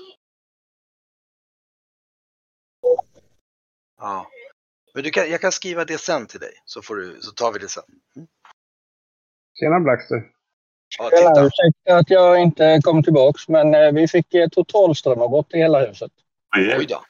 Ja. Men du kan, jag kan skriva det sen till dig så, får du, så tar vi det sen. Tjena Blackster. Ja, titta. ursäkta att jag inte kom tillbaks, men eh, vi fick eh, totalströmavbrott i hela huset. Oj då.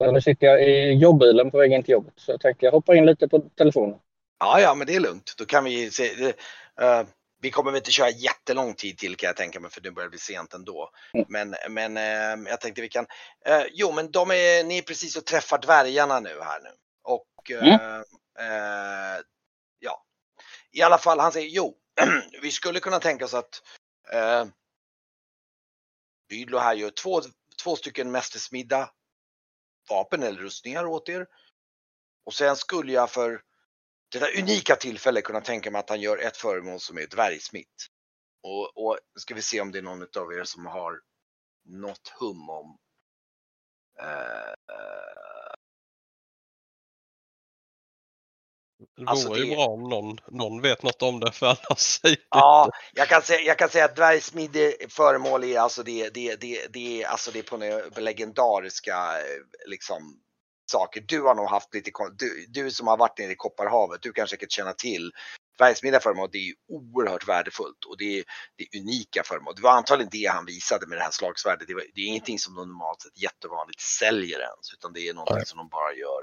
Nu sitter jag i jobbbilen på väg in till jobbet, så jag tänkte jag hoppar in lite på telefonen. Ja, ja, men det är lugnt. Då kan vi se. eh, vi kommer väl inte köra jättelång tid till kan jag tänka mig för det börjar bli sent ändå. Mm. Men, men eh, jag tänkte vi kan. eh, jo, men de är, ni är precis och träffar dvärgarna nu här nu. Och eh, ja, i alla fall han säger jo, [clears throat] vi skulle kunna tänka oss att eh, Bydlo här gör två, två stycken mästersmidda vapen eller rustningar åt er. Och sen skulle jag för detta unika tillfälle kunna tänka mig att han gör ett föremål som är dvärgsmitt. Och, och ska vi se om det är någon av er som har något hum om eh, Det Alltså, vore ju det- bra om någon, någon vet något om det för annars säger Ja, jag kan säga, jag kan säga att dvärgsmidig föremål är alltså det, det, det, det alltså det är på, legendariska eh, liksom saker. Du har nog haft lite, du, du som har varit nere i Kopparhavet, du kan säkert känna till dvärgsmidda föremål. Det är ju oerhört värdefullt och det är, det är unika föremål. Det var antagligen det han visade med det här slagsvärdet. Det, var, det är ingenting som de normalt sett jättevanligt säljer ens, utan det är någonting som de bara gör.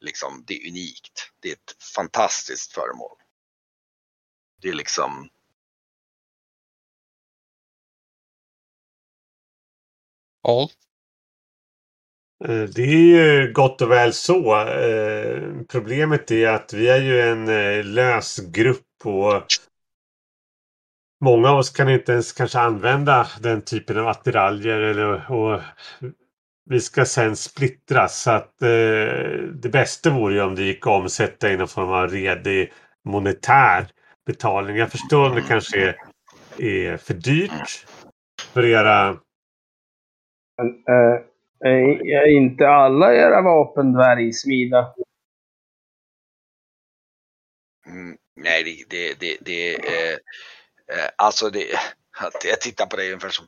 Liksom, det är unikt. Det är ett fantastiskt föremål. Det är liksom Ja, Eh, Det är ju gott och väl så. Eh, Problemet är att vi är ju en eh, lös grupp och många av oss kan inte ens kanske använda den typen av attiraljer eller, och vi ska sen splittras. Så att eh, det bästa vore ju om det gick att omsätta i någon form av redig monetär betalning. Jag förstår om det kanske är, är för dyrt för era Men, eh, är inte alla era vapen dvärgsmida? Mm, nej, det, det, det, det eh, alltså det, jag tittar på det ungefär som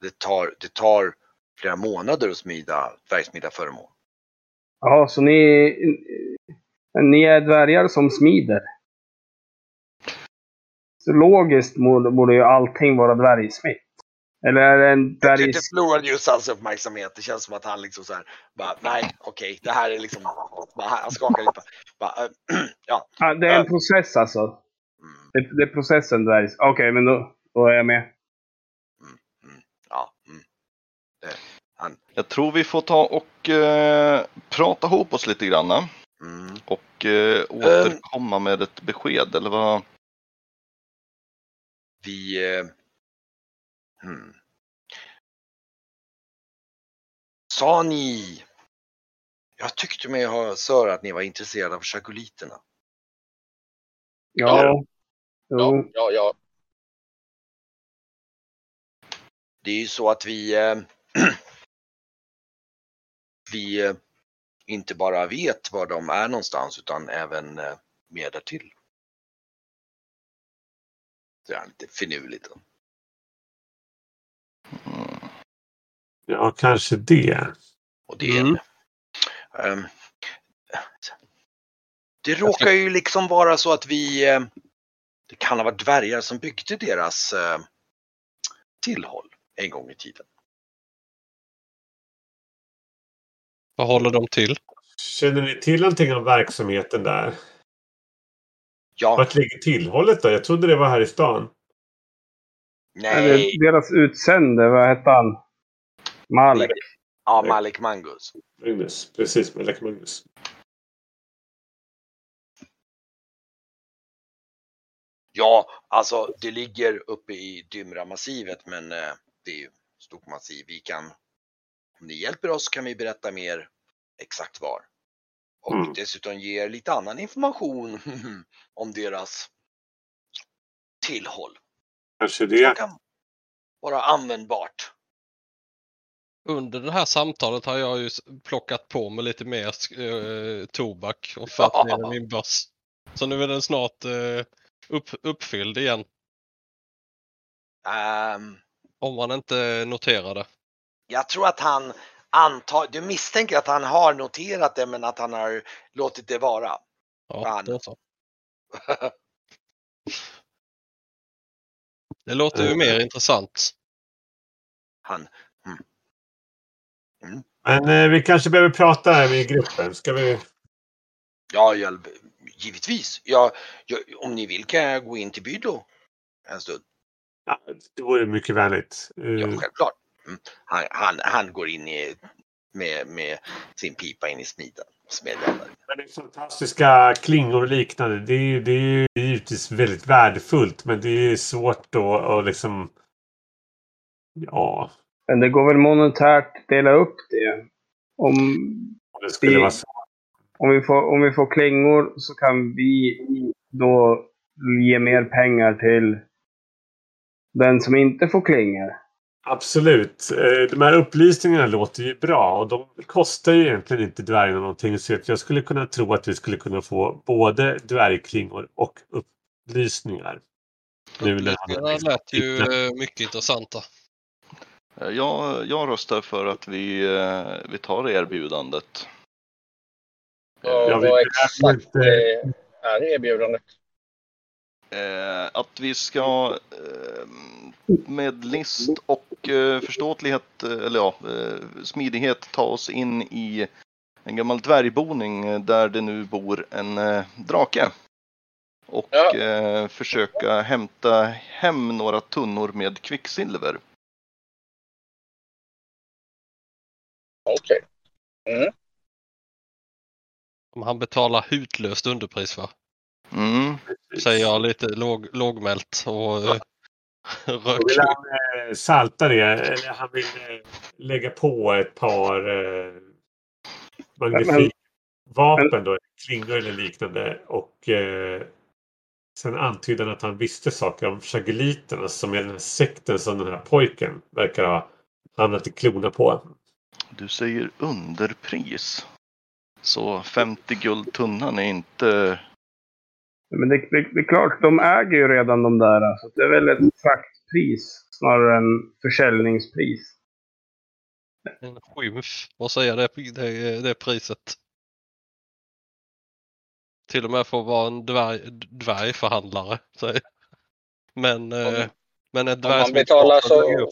det tar, det tar flera månader att smida dvärgsmida föremål. Ja, så ni, ni är dvärgar som smider. Så logiskt borde, ju allting vara dvärgsmitt. Eller är det en Jag dvärg... tyckte förlorade just hans uppmärksamhet. Det känns som att han liksom så här, bara, nej, okej, det här är liksom, bara, han skakar lite. Bara, äh, [clears throat] ja, Ja, det är en process alltså. mm, Det, det är processen dvärgs... Okej, men då, då är jag med. ja, mm. Det, han, Jag tror vi får ta och eh, prata ihop oss lite grann. mm. Och eh, återkomma med ett besked, eller vad? Vi... Eh, hmm. Sa ni... Jag tyckte mig ha Sör att ni var intresserade av chagoliterna. Ja. Ja, Jo. ja, ja. Det är ju så att vi... Eh, [clears throat] vi eh, inte bara vet var de är någonstans utan även eh, mer därtill. Det är lite finurligt. Mm. Ja, kanske det. Och det är Mm. det. Ehm, det råkar ju liksom vara så att vi, eh, det kan ha varit dvärgar som byggde deras tillhåll en gång i tiden. Vad håller de till? Känner ni till någonting om verksamheten där? Ja, Vart ligger tillhållet då? Jag trodde det var här i stan. Eller nej, deras utsände, vad hette han? Malek. ja, Malik Mangus. Magnus. Precis, med Lek Magnus. Ja, alltså det ligger uppe i Dymra-massivet men eh, det är ju stort massiv. Vi kan, om ni hjälper oss kan vi berätta mer exakt var. Och Mm. dessutom ge er lite annan information [laughs] om deras tillhåll. Kanske Det det. kan vara användbart. Under det här samtalet har jag ju plockat på mig lite mer eh, tobak och [laughs] fört ner i min börs. Så nu är den snart eh, upp, uppfylld igen. Ehm, Om man inte noterar det. Jag tror att han antar, du misstänker att han har noterat det men att han har låtit det vara. Ja, Fan. då så. [laughs] Det låter ju Eh. mer intressant. Han, Men eh, vi kanske behöver prata här med gruppen. Ska vi... ja, jag, givetvis. Ja, jag, om ni vill kan jag gå in till Bydlo en stund. Ja, det vore mycket vänligt. Ja, Eh, självklart. Han, han, han går in i, med, med sin pipa in i smiden. Smedjande. Men det är fantastiska klingor och liknande. Det är ju det är ju givetvis väldigt värdefullt. Men det är svårt då att liksom... Ja, Men det går väl monetärt dela upp det. Om, det skulle Det- vara så. om, vi får, om vi får klingor så kan vi då ge mer pengar till den som inte får klingor. Absolut. Eh, De här upplysningarna låter ju bra och de kostar ju egentligen inte dvärgarna någonting. Så jag skulle kunna tro att vi skulle kunna få både dvärgklingor och upplysningar. Upplysningarna lät ju eh, mycket intressanta. Eh, Jag, jag röstar för att vi, vi tar erbjudandet. Ja, vad exakt är erbjudandet? Eh, att vi ska eh, med list och eh, förståtlighet, eh, eller ja, eh, smidighet ta oss in i en gammal dvärgboning där det nu bor en drake. Och Ja. försöka hämta hem några tunnor med kvicksilver. Okej. Om han betalar hutlöst underpris va? Mm. Säger jag lite låg, lågmält och Då vill han eh, salta det. Eller han vill eh, lägga på ett par eh, magnifik vapen då. Klingor eller liknande. Och eh, sen antyder han att han visste saker om chagoliterna som är den här sekten som den här pojken verkar ha hamnat i klorna på. Du säger underpris. Så 50 guld tunnan är inte Men det, det, det är klart, de äger ju redan de där. Så det är väl ett fraktpris snarare än försäljningspris. En skymf att säga det, det, det priset. Till och med för att vara en dvärg, dvärgförhandlare. Så. Men, eh, men en Om dvärg man som betalar så,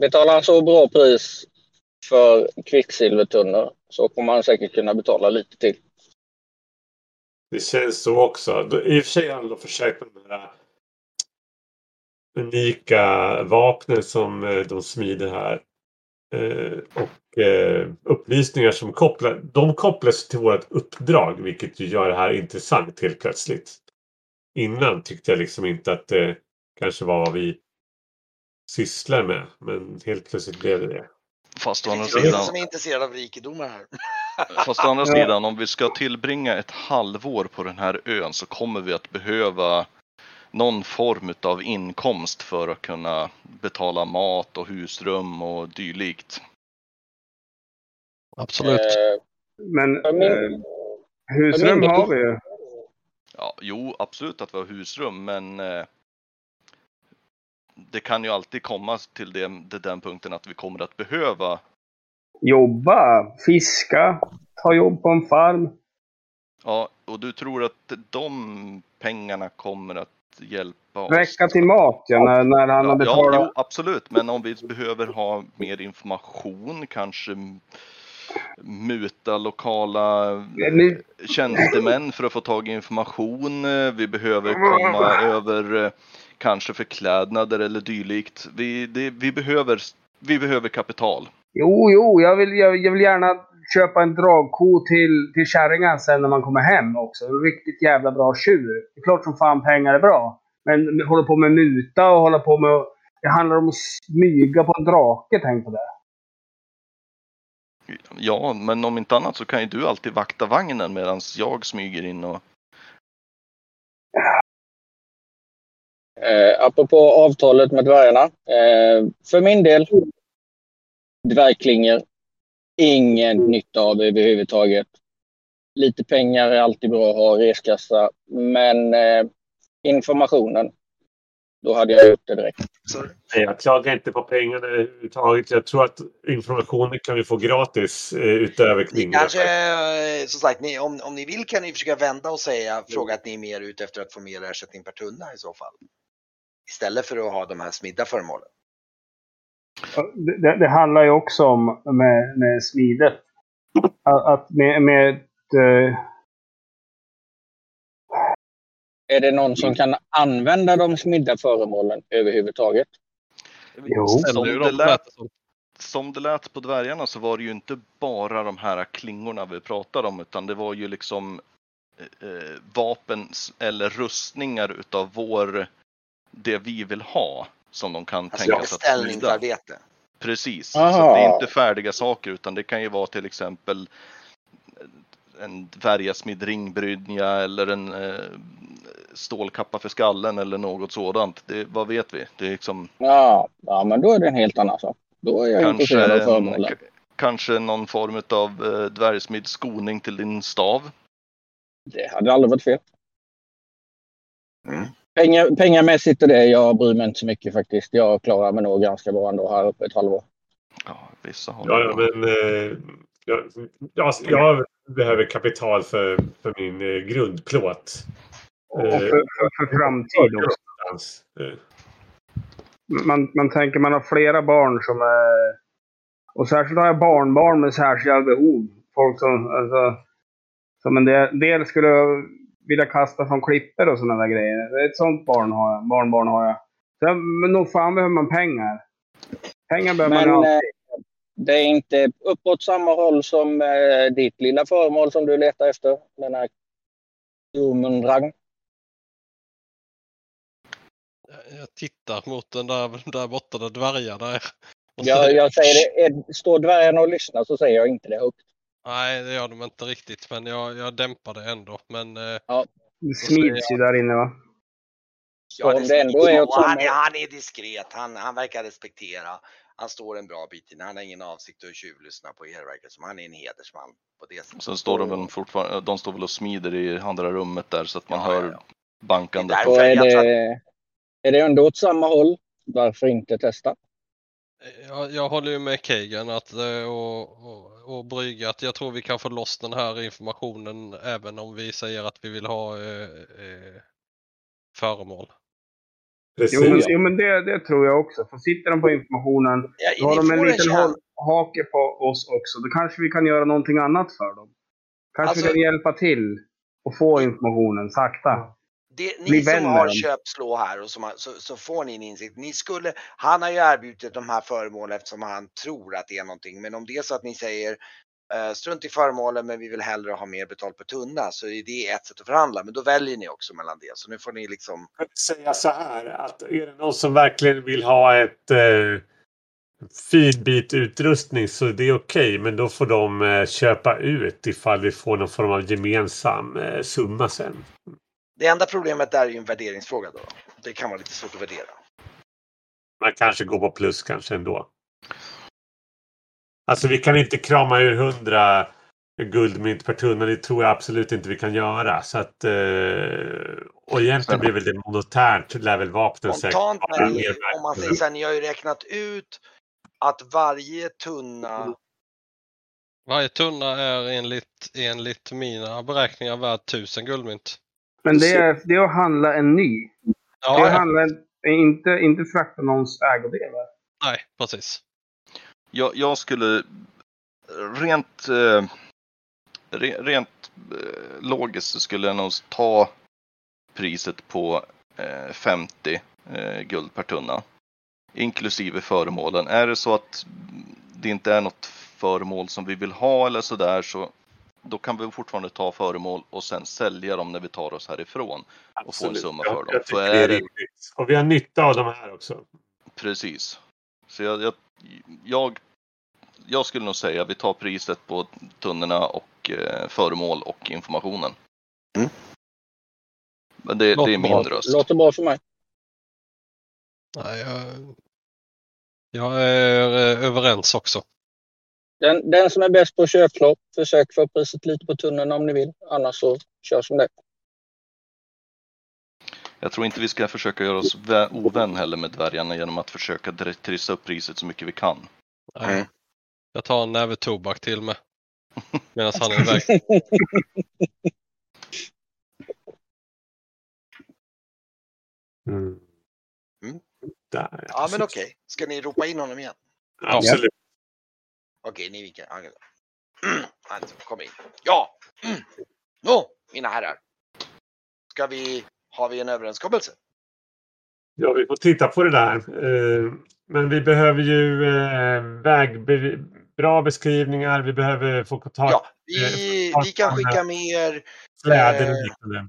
betalar så bra pris för kvicksilvertunnor så kommer man säkert kunna betala lite till. Det känns så också. I och för sig har de försökt med de här unika vapnen som eh, de smider här. Eh, och eh, upplysningar som kopplar, de kopplas till vårt uppdrag vilket ju gör det här intressant helt plötsligt. Innan tyckte jag liksom inte att det kanske var vad vi sysslar med. Men helt plötsligt blev det det. Fast å Det andra är ingen sidan, som är intresserad av rikedomar här. Fast å andra sidan, om vi ska tillbringa ett halvår på den här ön så kommer vi att behöva någon form av inkomst för att kunna betala mat och husrum och dylikt. Absolut. Eh, Men eh, husrum har vi ju. Ja, jo, absolut att vi har husrum, men eh, det kan ju alltid komma till det, det den punkten att vi kommer att behöva Jobba, fiska, ta jobb på en farm. Ja, och du tror att de pengarna kommer att hjälpa oss? Räcka till mat ja, när, när han har Ja, ja, betalat. jo, absolut. Men om vi behöver ha mer information, kanske muta lokala Nu- tjänstemän för att få tag i information. Eh, Vi behöver komma över eh, kanske förklädnader eller dylikt. Vi, det, vi, behöver, vi behöver kapital. Jo, jo, jag vill, jag, jag vill gärna köpa en dragko till, till kärringen sen när man kommer hem också. En riktigt jävla bra tjur. Det är klart som fan pengar är bra. Men hålla på med muta och hålla på med... Det handlar om att smyga på en drake, tänk på det. Ja, men om inte annat så kan ju du alltid vakta vagnen medan jag smyger in och Eh, apropå avtalet med dvärgarna. Eh, för min del, dvärgklingor. Ingen nytta av överhuvudtaget. Lite pengar är alltid bra att ha i reskassa, men eh, informationen, då hade jag gjort det direkt. Jag klagar inte på pengarna överhuvudtaget. Jag tror att informationen kan vi få gratis eh, utöver klingor. kanske, eh, som sagt, ni, om, om ni vill kan ni försöka vända och säga, fråga att ni är mer ute efter att få mer ersättning per tunna i så fall. Istället för att ha de här smidda föremålen. Det, det, handlar ju också om med, med smidet. Att, att med, med eh, Är det någon som kan använda de smidda föremålen överhuvudtaget? Jo. Som det, lät, som- det lät på dvärgarna så var det ju inte bara de här klingorna vi pratade om utan det var ju liksom eh, eh, vapen eller rustningar utav vår, det vi vill ha som de kan Alltså tänka sig att beställningsarbete. Precis, Aha. så det är inte färdiga saker utan det kan ju vara till exempel en dvärgasmidd ringbrynja eller en eh, stålkappa för skallen eller något sådant. Det, vad vet vi? Det är liksom Ja, ja, men då är det en helt annan sak. Då är jag kanske, av en, föremålen. kanske någon form av eh, dvärgsmidd skoning till din stav. Det hade aldrig varit fel. Mm. Pengar, pengamässigt och det, jag bryr mig inte så mycket faktiskt. Jag klarar mig nog ganska bra ändå här uppe ett halvår. Ja, vissa har Ja, ja, men eh, jag, jag, jag behöver kapital för, för min eh, grundplåt. och för, för, för framtid också. Eh, Man, man tänker man har flera barn som är... Och särskilt har jag barnbarn med särskilda behov. Folk som, alltså, som en del, del skulle vilja kasta från klippor och sådana där grejer. Ett sånt barn har jag, barnbarn har jag. Så, men nog fan behöver man pengar. Pengar behöver man Men alltid. eh, det är inte uppåt samma håll som eh, ditt lilla föremål som du letar efter. Den här Jomundrang. Jag tittar mot den där, där borta där dvärgarna är. Jag, säger, jag säger det, står dvärgarna och lyssnar så säger jag inte det högt. Nej, det gör de inte riktigt, men jag, jag dämpar det ändå. Men eh, Det smids ju där inne va. Så om det ändå är åt och han, är, han är diskret, han, han verkar respektera Han står en bra bit in. Han har ingen avsikt att tjuvlyssna på er verkar som. Han är en hedersman på det sättet. Sen står de väl fortfarande, de står väl och smider i andra rummet där så att man Ja, hör ja, ja. bankande. Det är det, är det ändå åt samma håll, varför inte testa? Jag, jag håller ju med Kagan att, eh, och, och, och Brygge att jag tror vi kan få loss den här informationen även om vi säger att vi vill ha eh, eh, föremål. Precis. Jo, men, jo, men det, det tror jag också. För sitter de på informationen, Ja, då har de en liten håll, hake på oss också. Då kanske vi kan göra någonting annat för dem. Kanske Alltså- vi kan hjälpa till och få informationen sakta. Det, ni som har köpt slå här och som har, så, så får ni en insikt. Ni skulle, han har ju erbjudit de här föremålen eftersom han tror att det är någonting. Men om det är så att ni säger eh, strunt i föremålen men vi vill hellre ha mer betalt per tunna så är det ett sätt att förhandla. Men då väljer ni också mellan det. Så nu får ni liksom kan säga så här att är det någon som verkligen vill ha ett eh, fin bit utrustning så det är okej. men då får de eh, köpa ut ifall vi får någon form av gemensam eh, summa sen. Det enda problemet där är ju en värderingsfråga då. Det kan vara lite svårt att värdera. Man kanske går på plus kanske ändå. Alltså vi kan inte krama ur hundra guldmynt per tunna. Det tror jag absolut inte vi kan göra. Så att, eh, och egentligen blir väl det monotärt levelvapnen säkert. Spontant bara när ni, om man säger så här, ni har ju räknat ut att varje tunna Varje tunna är enligt, enligt mina beräkningar värd 1000 guldmynt. Men det är, det är att handla en ny. Det är att Ja, handla en, inte, inte frakta någons ägodelar. nej, precis. Jag, jag skulle rent, eh, re, rent eh, logiskt så skulle jag nog ta priset på eh, 50 eh, guld per tunna. Inklusive föremålen. Är det så att det inte är något föremål som vi vill ha eller sådär så då kan vi fortfarande ta föremål och sen sälja dem när vi tar oss härifrån. och få en summa för dem. Jag är det. Och vi har nytta av de här också. Precis. Så jag, jag, jag, jag skulle nog säga vi tar priset på tunnorna och eh, föremål och informationen. Mm. Men det, det är min bra. röst. Låter bra för mig. Nej, jag, jag är eh, överens också. Den, den som är bäst på köplopp, försök få priset lite på tunneln om ni vill. Annars så kör som det. Jag tror inte vi ska försöka göra oss vä- ovän heller med dvärgarna genom att försöka trissa upp priset så mycket vi kan. Nej. Mm. Jag tar en näve tobak till med. [laughs] Medan han är iväg. Mm. Mm. Där, Ja men okej, ska ni ropa in honom igen? Absolut. Okej, ni vinkar. Alltså, [clears throat] kom in. Ja! Mm. [clears throat] Nå, mina herrar. Ska vi, har vi en överenskommelse? Ja, vi får titta på det där. Eh, Men vi behöver ju eh, vägbe- bra beskrivningar. Vi behöver få kontakt Ja, vi, vi kan skicka med er kläder eh, och liknande.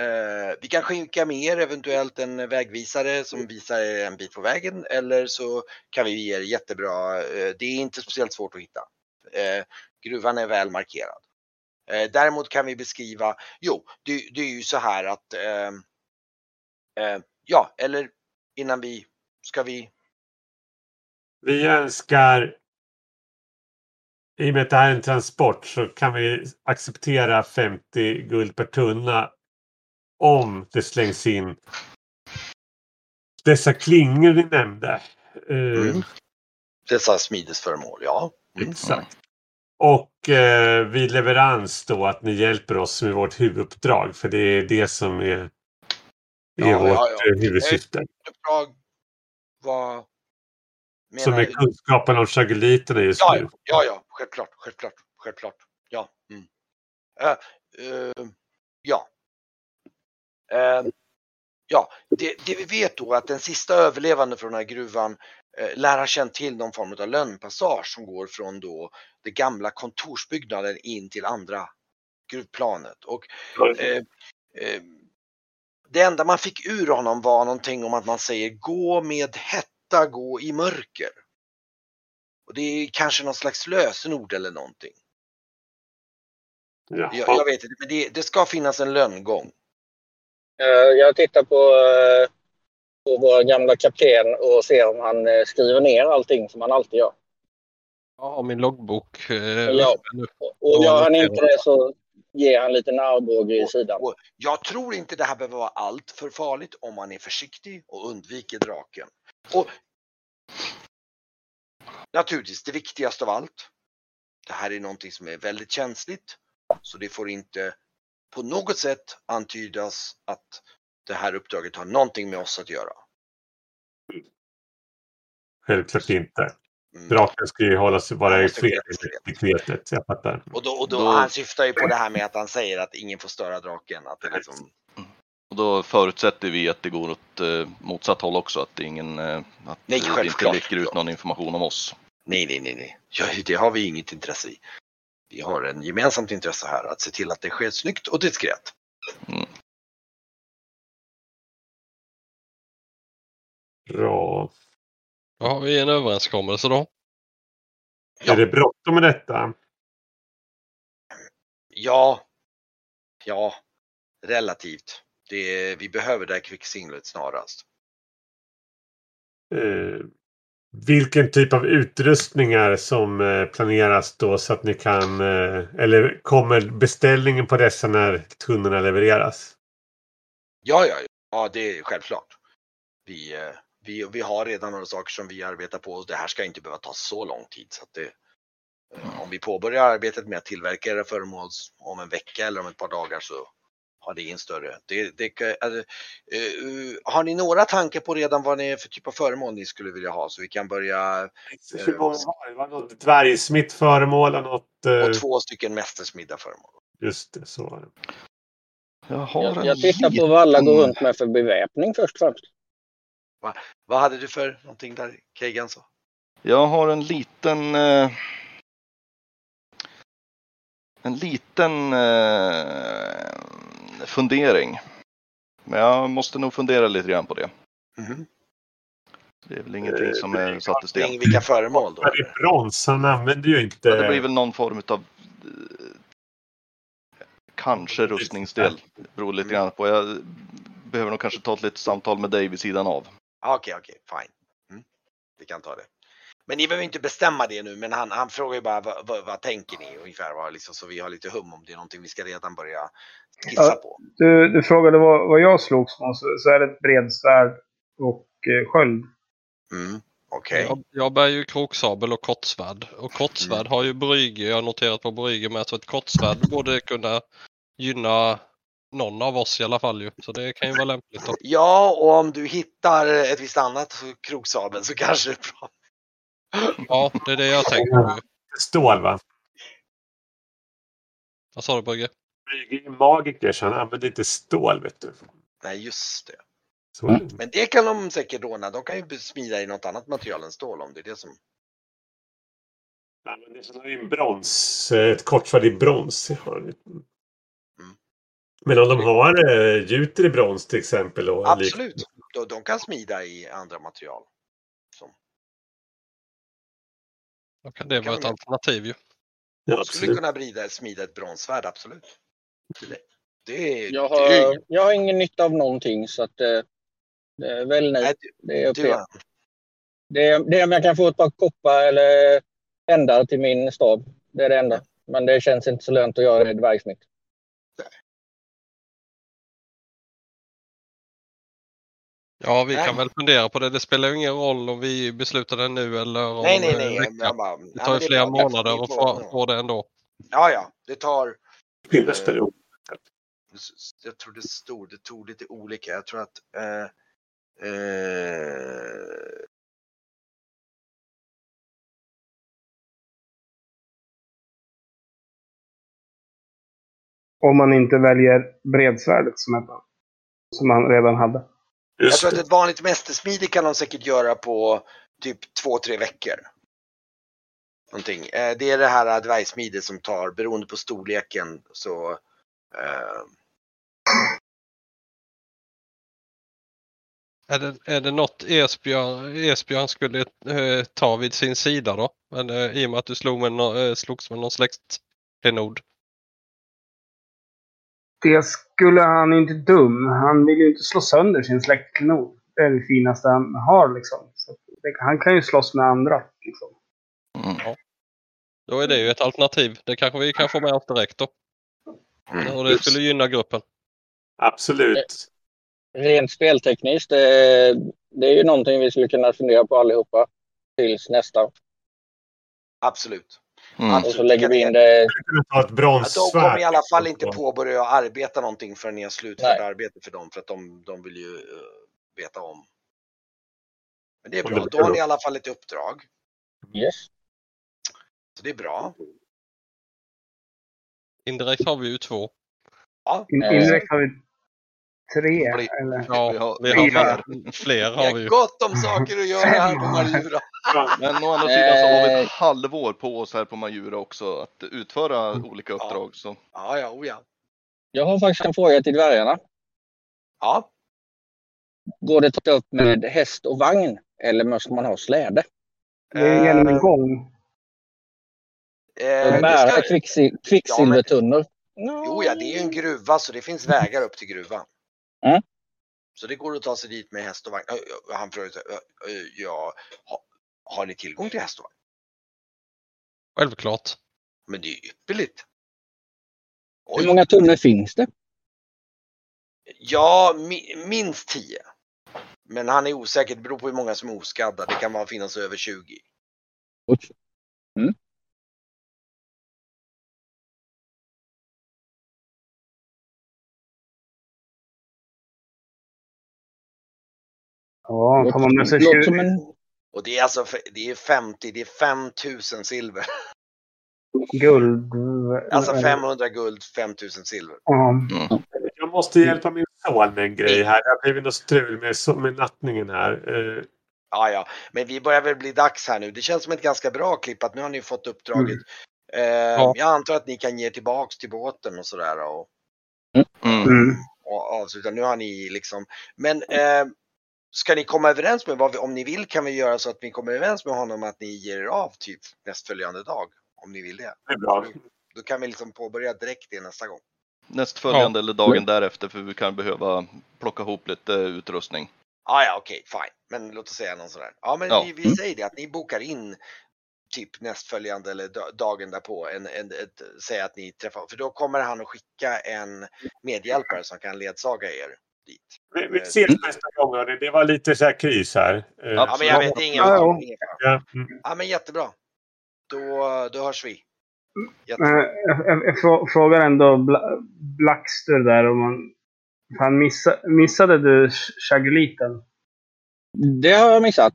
Eh, vi kan skicka med er eventuellt en vägvisare som visar er en bit på vägen eller så kan vi ge er jättebra, eh, det är inte speciellt svårt att hitta. Eh, gruvan är väl markerad. Eh, däremot kan vi beskriva, jo, det, det är ju så här att, eh, eh, ja, eller innan vi, ska vi, Vi önskar i och med att det här är en transport så kan vi acceptera 50 guld per tunna om det slängs in dessa klingor vi nämnde. Eh, Mm. dessa smidesföremål, ja. Mm. Exakt. Och eh, vid leverans då att ni hjälper oss med vårt huvuduppdrag för det är det som är, är Ja, vårt ja, ja. eh, huvudsyfte. Uppdrag, vad Som är kunskapen om chagoliterna just Ja, nu. ja, ja, självklart, självklart, självklart. Ja. Mm. Eh, eh, ja. Eh, ja, det, det vi vet då är att den sista överlevande från den här gruvan eh, lär ha känt till någon form av lönnpassage som går från då det gamla kontorsbyggnaden in till andra gruvplanet. Och eh, eh, det enda man fick ur honom var någonting om att man säger gå med hetta, gå i mörker. Och det är kanske någon slags lösenord eller någonting. Jaha. Jag, jag vet inte, men det, det ska finnas en lönngång. Eh, Jag tittar på, eh, på vår gamla kapten och ser om han eh, skriver ner allting som han alltid gör. Har min loggbok. Ja. Och- gör han inte det så ger han lite armbåge i sidan. Och jag tror inte det här behöver vara allt för farligt om man är försiktig och undviker draken. Och naturligtvis det viktigaste av allt. Det här är någonting som är väldigt känsligt. Så det får inte på något sätt antydas att det här uppdraget har någonting med oss att göra. Självklart inte. Mm. Draken ska ju hålla sig bara Han i fred enligt dekretet. Jag fattar. Och då, och då, Då- han syftar ju på det här med att han säger att ingen får störa draken. Att det liksom, Och då förutsätter vi att det går åt eh, motsatt håll också, att ingen, eh, att Nej, det inte läcker ut någon information om oss. nej, nej, nej, nej. Ja, det har vi inget intresse i. Vi har en gemensamt intresse här att se till att det sker snyggt och diskret. Bra. Då har vi en överenskommelse då. Ja. Är det bråttom med detta? Ja, ja, relativt. Det, vi behöver det här kvicksinglet snarast. Eh, vilken typ av utrustningar som eh, planeras då så att ni kan... Eh, eller kommer beställningen på dessa när tunnorna levereras? Ja, ja, ja, det är självklart. Vi, eh, vi, vi har redan några saker som vi arbetar på och det här ska inte behöva ta så lång tid. Så att det, om vi påbörjar arbetet med att tillverka era föremål om en vecka eller om ett par dagar så har det ingen större. Det, det, eh, eh, har ni några tankar på redan vad det är för typ av föremål ni skulle vilja ha så vi kan börja det? Var det något dvärgsmitt föremål och något... Eh, och två stycken mästersmidda föremål. just det, så var det. Jag har Jag, jag tittar på vad alla går runt med för beväpning först och främst. Vad hade du för någonting där Keigan sa? Jag har en liten... Eh, en liten eh, fundering. Men jag måste nog fundera lite grann på det. Mhm. Det är väl ingenting som är satt i sten. Vilka föremål då? Det är brons. Han använder ju inte... Ja, det blir väl någon form av eh, kanske rustningsdel. Det beror lite grann på. Jag behöver nog kanske ta ett litet samtal med dig vid sidan av. Ah, Okej, okej, fine. Mm. Vi kan ta det. Men ni behöver inte bestämma det nu, men han, han frågar ju bara vad, vad, vad tänker ni ungefär? Vad, liksom, så vi har lite hum om det är någonting vi ska redan börja skissa Ja. på. Du, du frågade vad, vad jag slogs med, så, så är det ett bredsvärd och eh, sköld. Mm. Okej. Jag, jag bär ju kroksabel och kortsvärd. Och kortsvärd har ju Brygge, jag har noterat på Brygge med, så ett kortsvärd borde kunna gynna någon av oss i alla fall ju. Så det kan ju vara lämpligt. Då. Ja, och om du hittar ett visst annat kroksabel så kanske det är bra. Ja, det är det jag tänker på. ju. Stål, va? Vad sa du Brygge? Brygge är magiker så han använder inte stål, vet du. Nej, just det. Så är det. Men det kan de säkert råna. De kan ju smida i något annat material än stål om det är det som... Han använder sådana i brons. eh, Ett kortsvärd i brons. ju. Men om de har eh, gjuter i brons till exempel. Och Absolut. De, de kan smida i andra material. Då kan det Kan vara ett göra. alternativ ju. Ja, skulle absolut. kunna brida, smida ett bronsvärd, absolut. Det, det, är- Jag det är- har, jag har ingen nytta av någonting så att eh, det är väl Nej, nej. du- Det är er. det, är, det är om jag kan få ett par koppar eller ändar till min stav. Det är det enda. Men det känns inte så lönt att göra det i dvärgsmitt. Ja, vi Nej. kan väl fundera på det. Det spelar ju ingen roll om vi beslutar det nu eller om nej, nej, en nej. vecka. Jag bara, Det tar ju flera bra. månader att får- få, få det ändå. Ja, ja, det tar... Bildsperiod. Jag tror det stod, det tog lite olika. Jag tror att... Eh, eh, Om man inte väljer bredsvärdet som, ett, som man redan hade. Jag Just tror att det. ett vanligt mästersmide kan de säkert göra på typ två, tre veckor. Någonting. Eh, det är det här dvärgsmidet som tar, beroende på storleken, så... Eh, Är det, är det något Esbjörn, Esbjörn skulle eh, ta vid sin sida då? Men, eh, I och med att du slog med, eh, slogs med någon släktklenod. Det skulle han inte dum. Han vill ju inte slå sönder sin släktklenod. det är det finaste han har liksom. Så det, han kan ju slåss med andra. Liksom. Mm. Då är det ju ett alternativ. Det kanske vi kan få med oss direkt då. Mm. Och det skulle gynna gruppen. Absolut. Rent speltekniskt, det, det är ju någonting vi skulle kunna fundera på allihopa tills nästa. Absolut. Mm. Och så lägger vi in det. kunna ta ett Ja, de kommer i alla fall inte påbörja arbeta någonting förrän ni har slutfört Nej. arbete för dem för att de, de vill ju eh, veta om. Men det är Ja, bra, då har ni i alla fall ett uppdrag. Yes. Så det är bra. Indirekt har vi ju två. In, Eh. indirekt har vi tre. Bli- Eller? Ja, Vi har- vi har. Fler Vi har vi ju. gott om saker att göra här på [laughs] Marjura. Men å andra sidan så har vi Eh. ett halvår på oss här på Majura också att utföra olika uppdrag. Så. Ja, ja, oh ja. Jag har faktiskt en fråga till dvärgarna. Ja, Går det att ta upp med häst och vagn? Eller måste man ha släde? Det är genom en gång. eh, det Bära ska, kvicksil- kvicksilvertunnor? jo, ja, det är ju en gruva så det finns vägar upp till gruvan. Mm. Så det går att ta sig dit med häst och vagn. Han frågade, ja, har ni tillgång till häst och vagn? Självklart. Men det är ju ypperligt. Hur många tunnor finns det? Ja, mi, minst 10. Men han är osäker, det beror på hur många som är oskadda. Det kan vara finnas över 20. Oj. Mm. Ja, tar man med sig Låter 20. Och det är alltså det är 50, det är 5000 silver. [laughs] Guld. Alltså 500 guld, 5000 silver. Ja. Jag måste hjälpa min son med en grej här. Det har blivit något strul med, med nattningen här. Eh, Ja, ja, men vi börjar väl bli dags här nu. Det känns som ett ganska bra klipp att nu har ni fått uppdraget. Eh, Jag antar att ni kan ge tillbaks till båten och sådär och, Mm. Mm. och avsluta. Nu har ni liksom, men eh, ska ni komma överens med vad vi, om ni vill kan vi göra så att vi kommer överens med honom att ni ger er av typ nästföljande dag. Om ni vill det. det är bra. Då kan vi liksom påbörja direkt det nästa gång. Nästföljande eller dagen därefter för vi kan behöva plocka ihop lite utrustning. Ah, ja, okej, fine. Men låt oss säga någon sådär. Ja, men Ja. vi, vi Mm. säger det att ni bokar in typ nästföljande eller da- dagen därpå. En, en, ett, säg att ni träffar, för då kommer han att skicka en medhjälpare som kan ledsaga er dit. Vi, vi ses nästa gång. hörni. Det var lite så här kris här. Eh, Ja, men jag vet, ingen Ja, ja. Mm. Ja, men jättebra. Då, då hörs vi. Jättebra. jag, jag, jag frå- frågar ändå Bla, Blackster där om man... Fan, missa, missade du ch- chaguliten? Det har jag missat.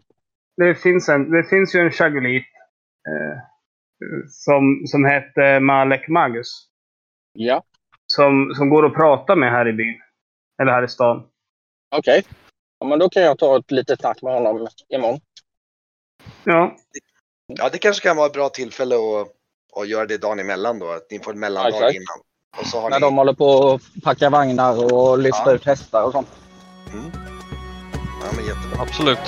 Det finns, en, det finns ju en chagulit eh, som, som heter Malek Magus. Ja, Som, som går att prata med här i byn. Eller här i stan. okej. Ja, men då kan jag ta ett litet snack med honom imorgon. Ja, Ja, det kanske kan vara ett bra tillfälle att, att göra det dagen emellan då. Att ni får en mellandag exakt. innan. Och så har När ni... de håller på att packa vagnar och lyfta Ja. ut hästar och sånt. Ja, men jättebra. Absolut.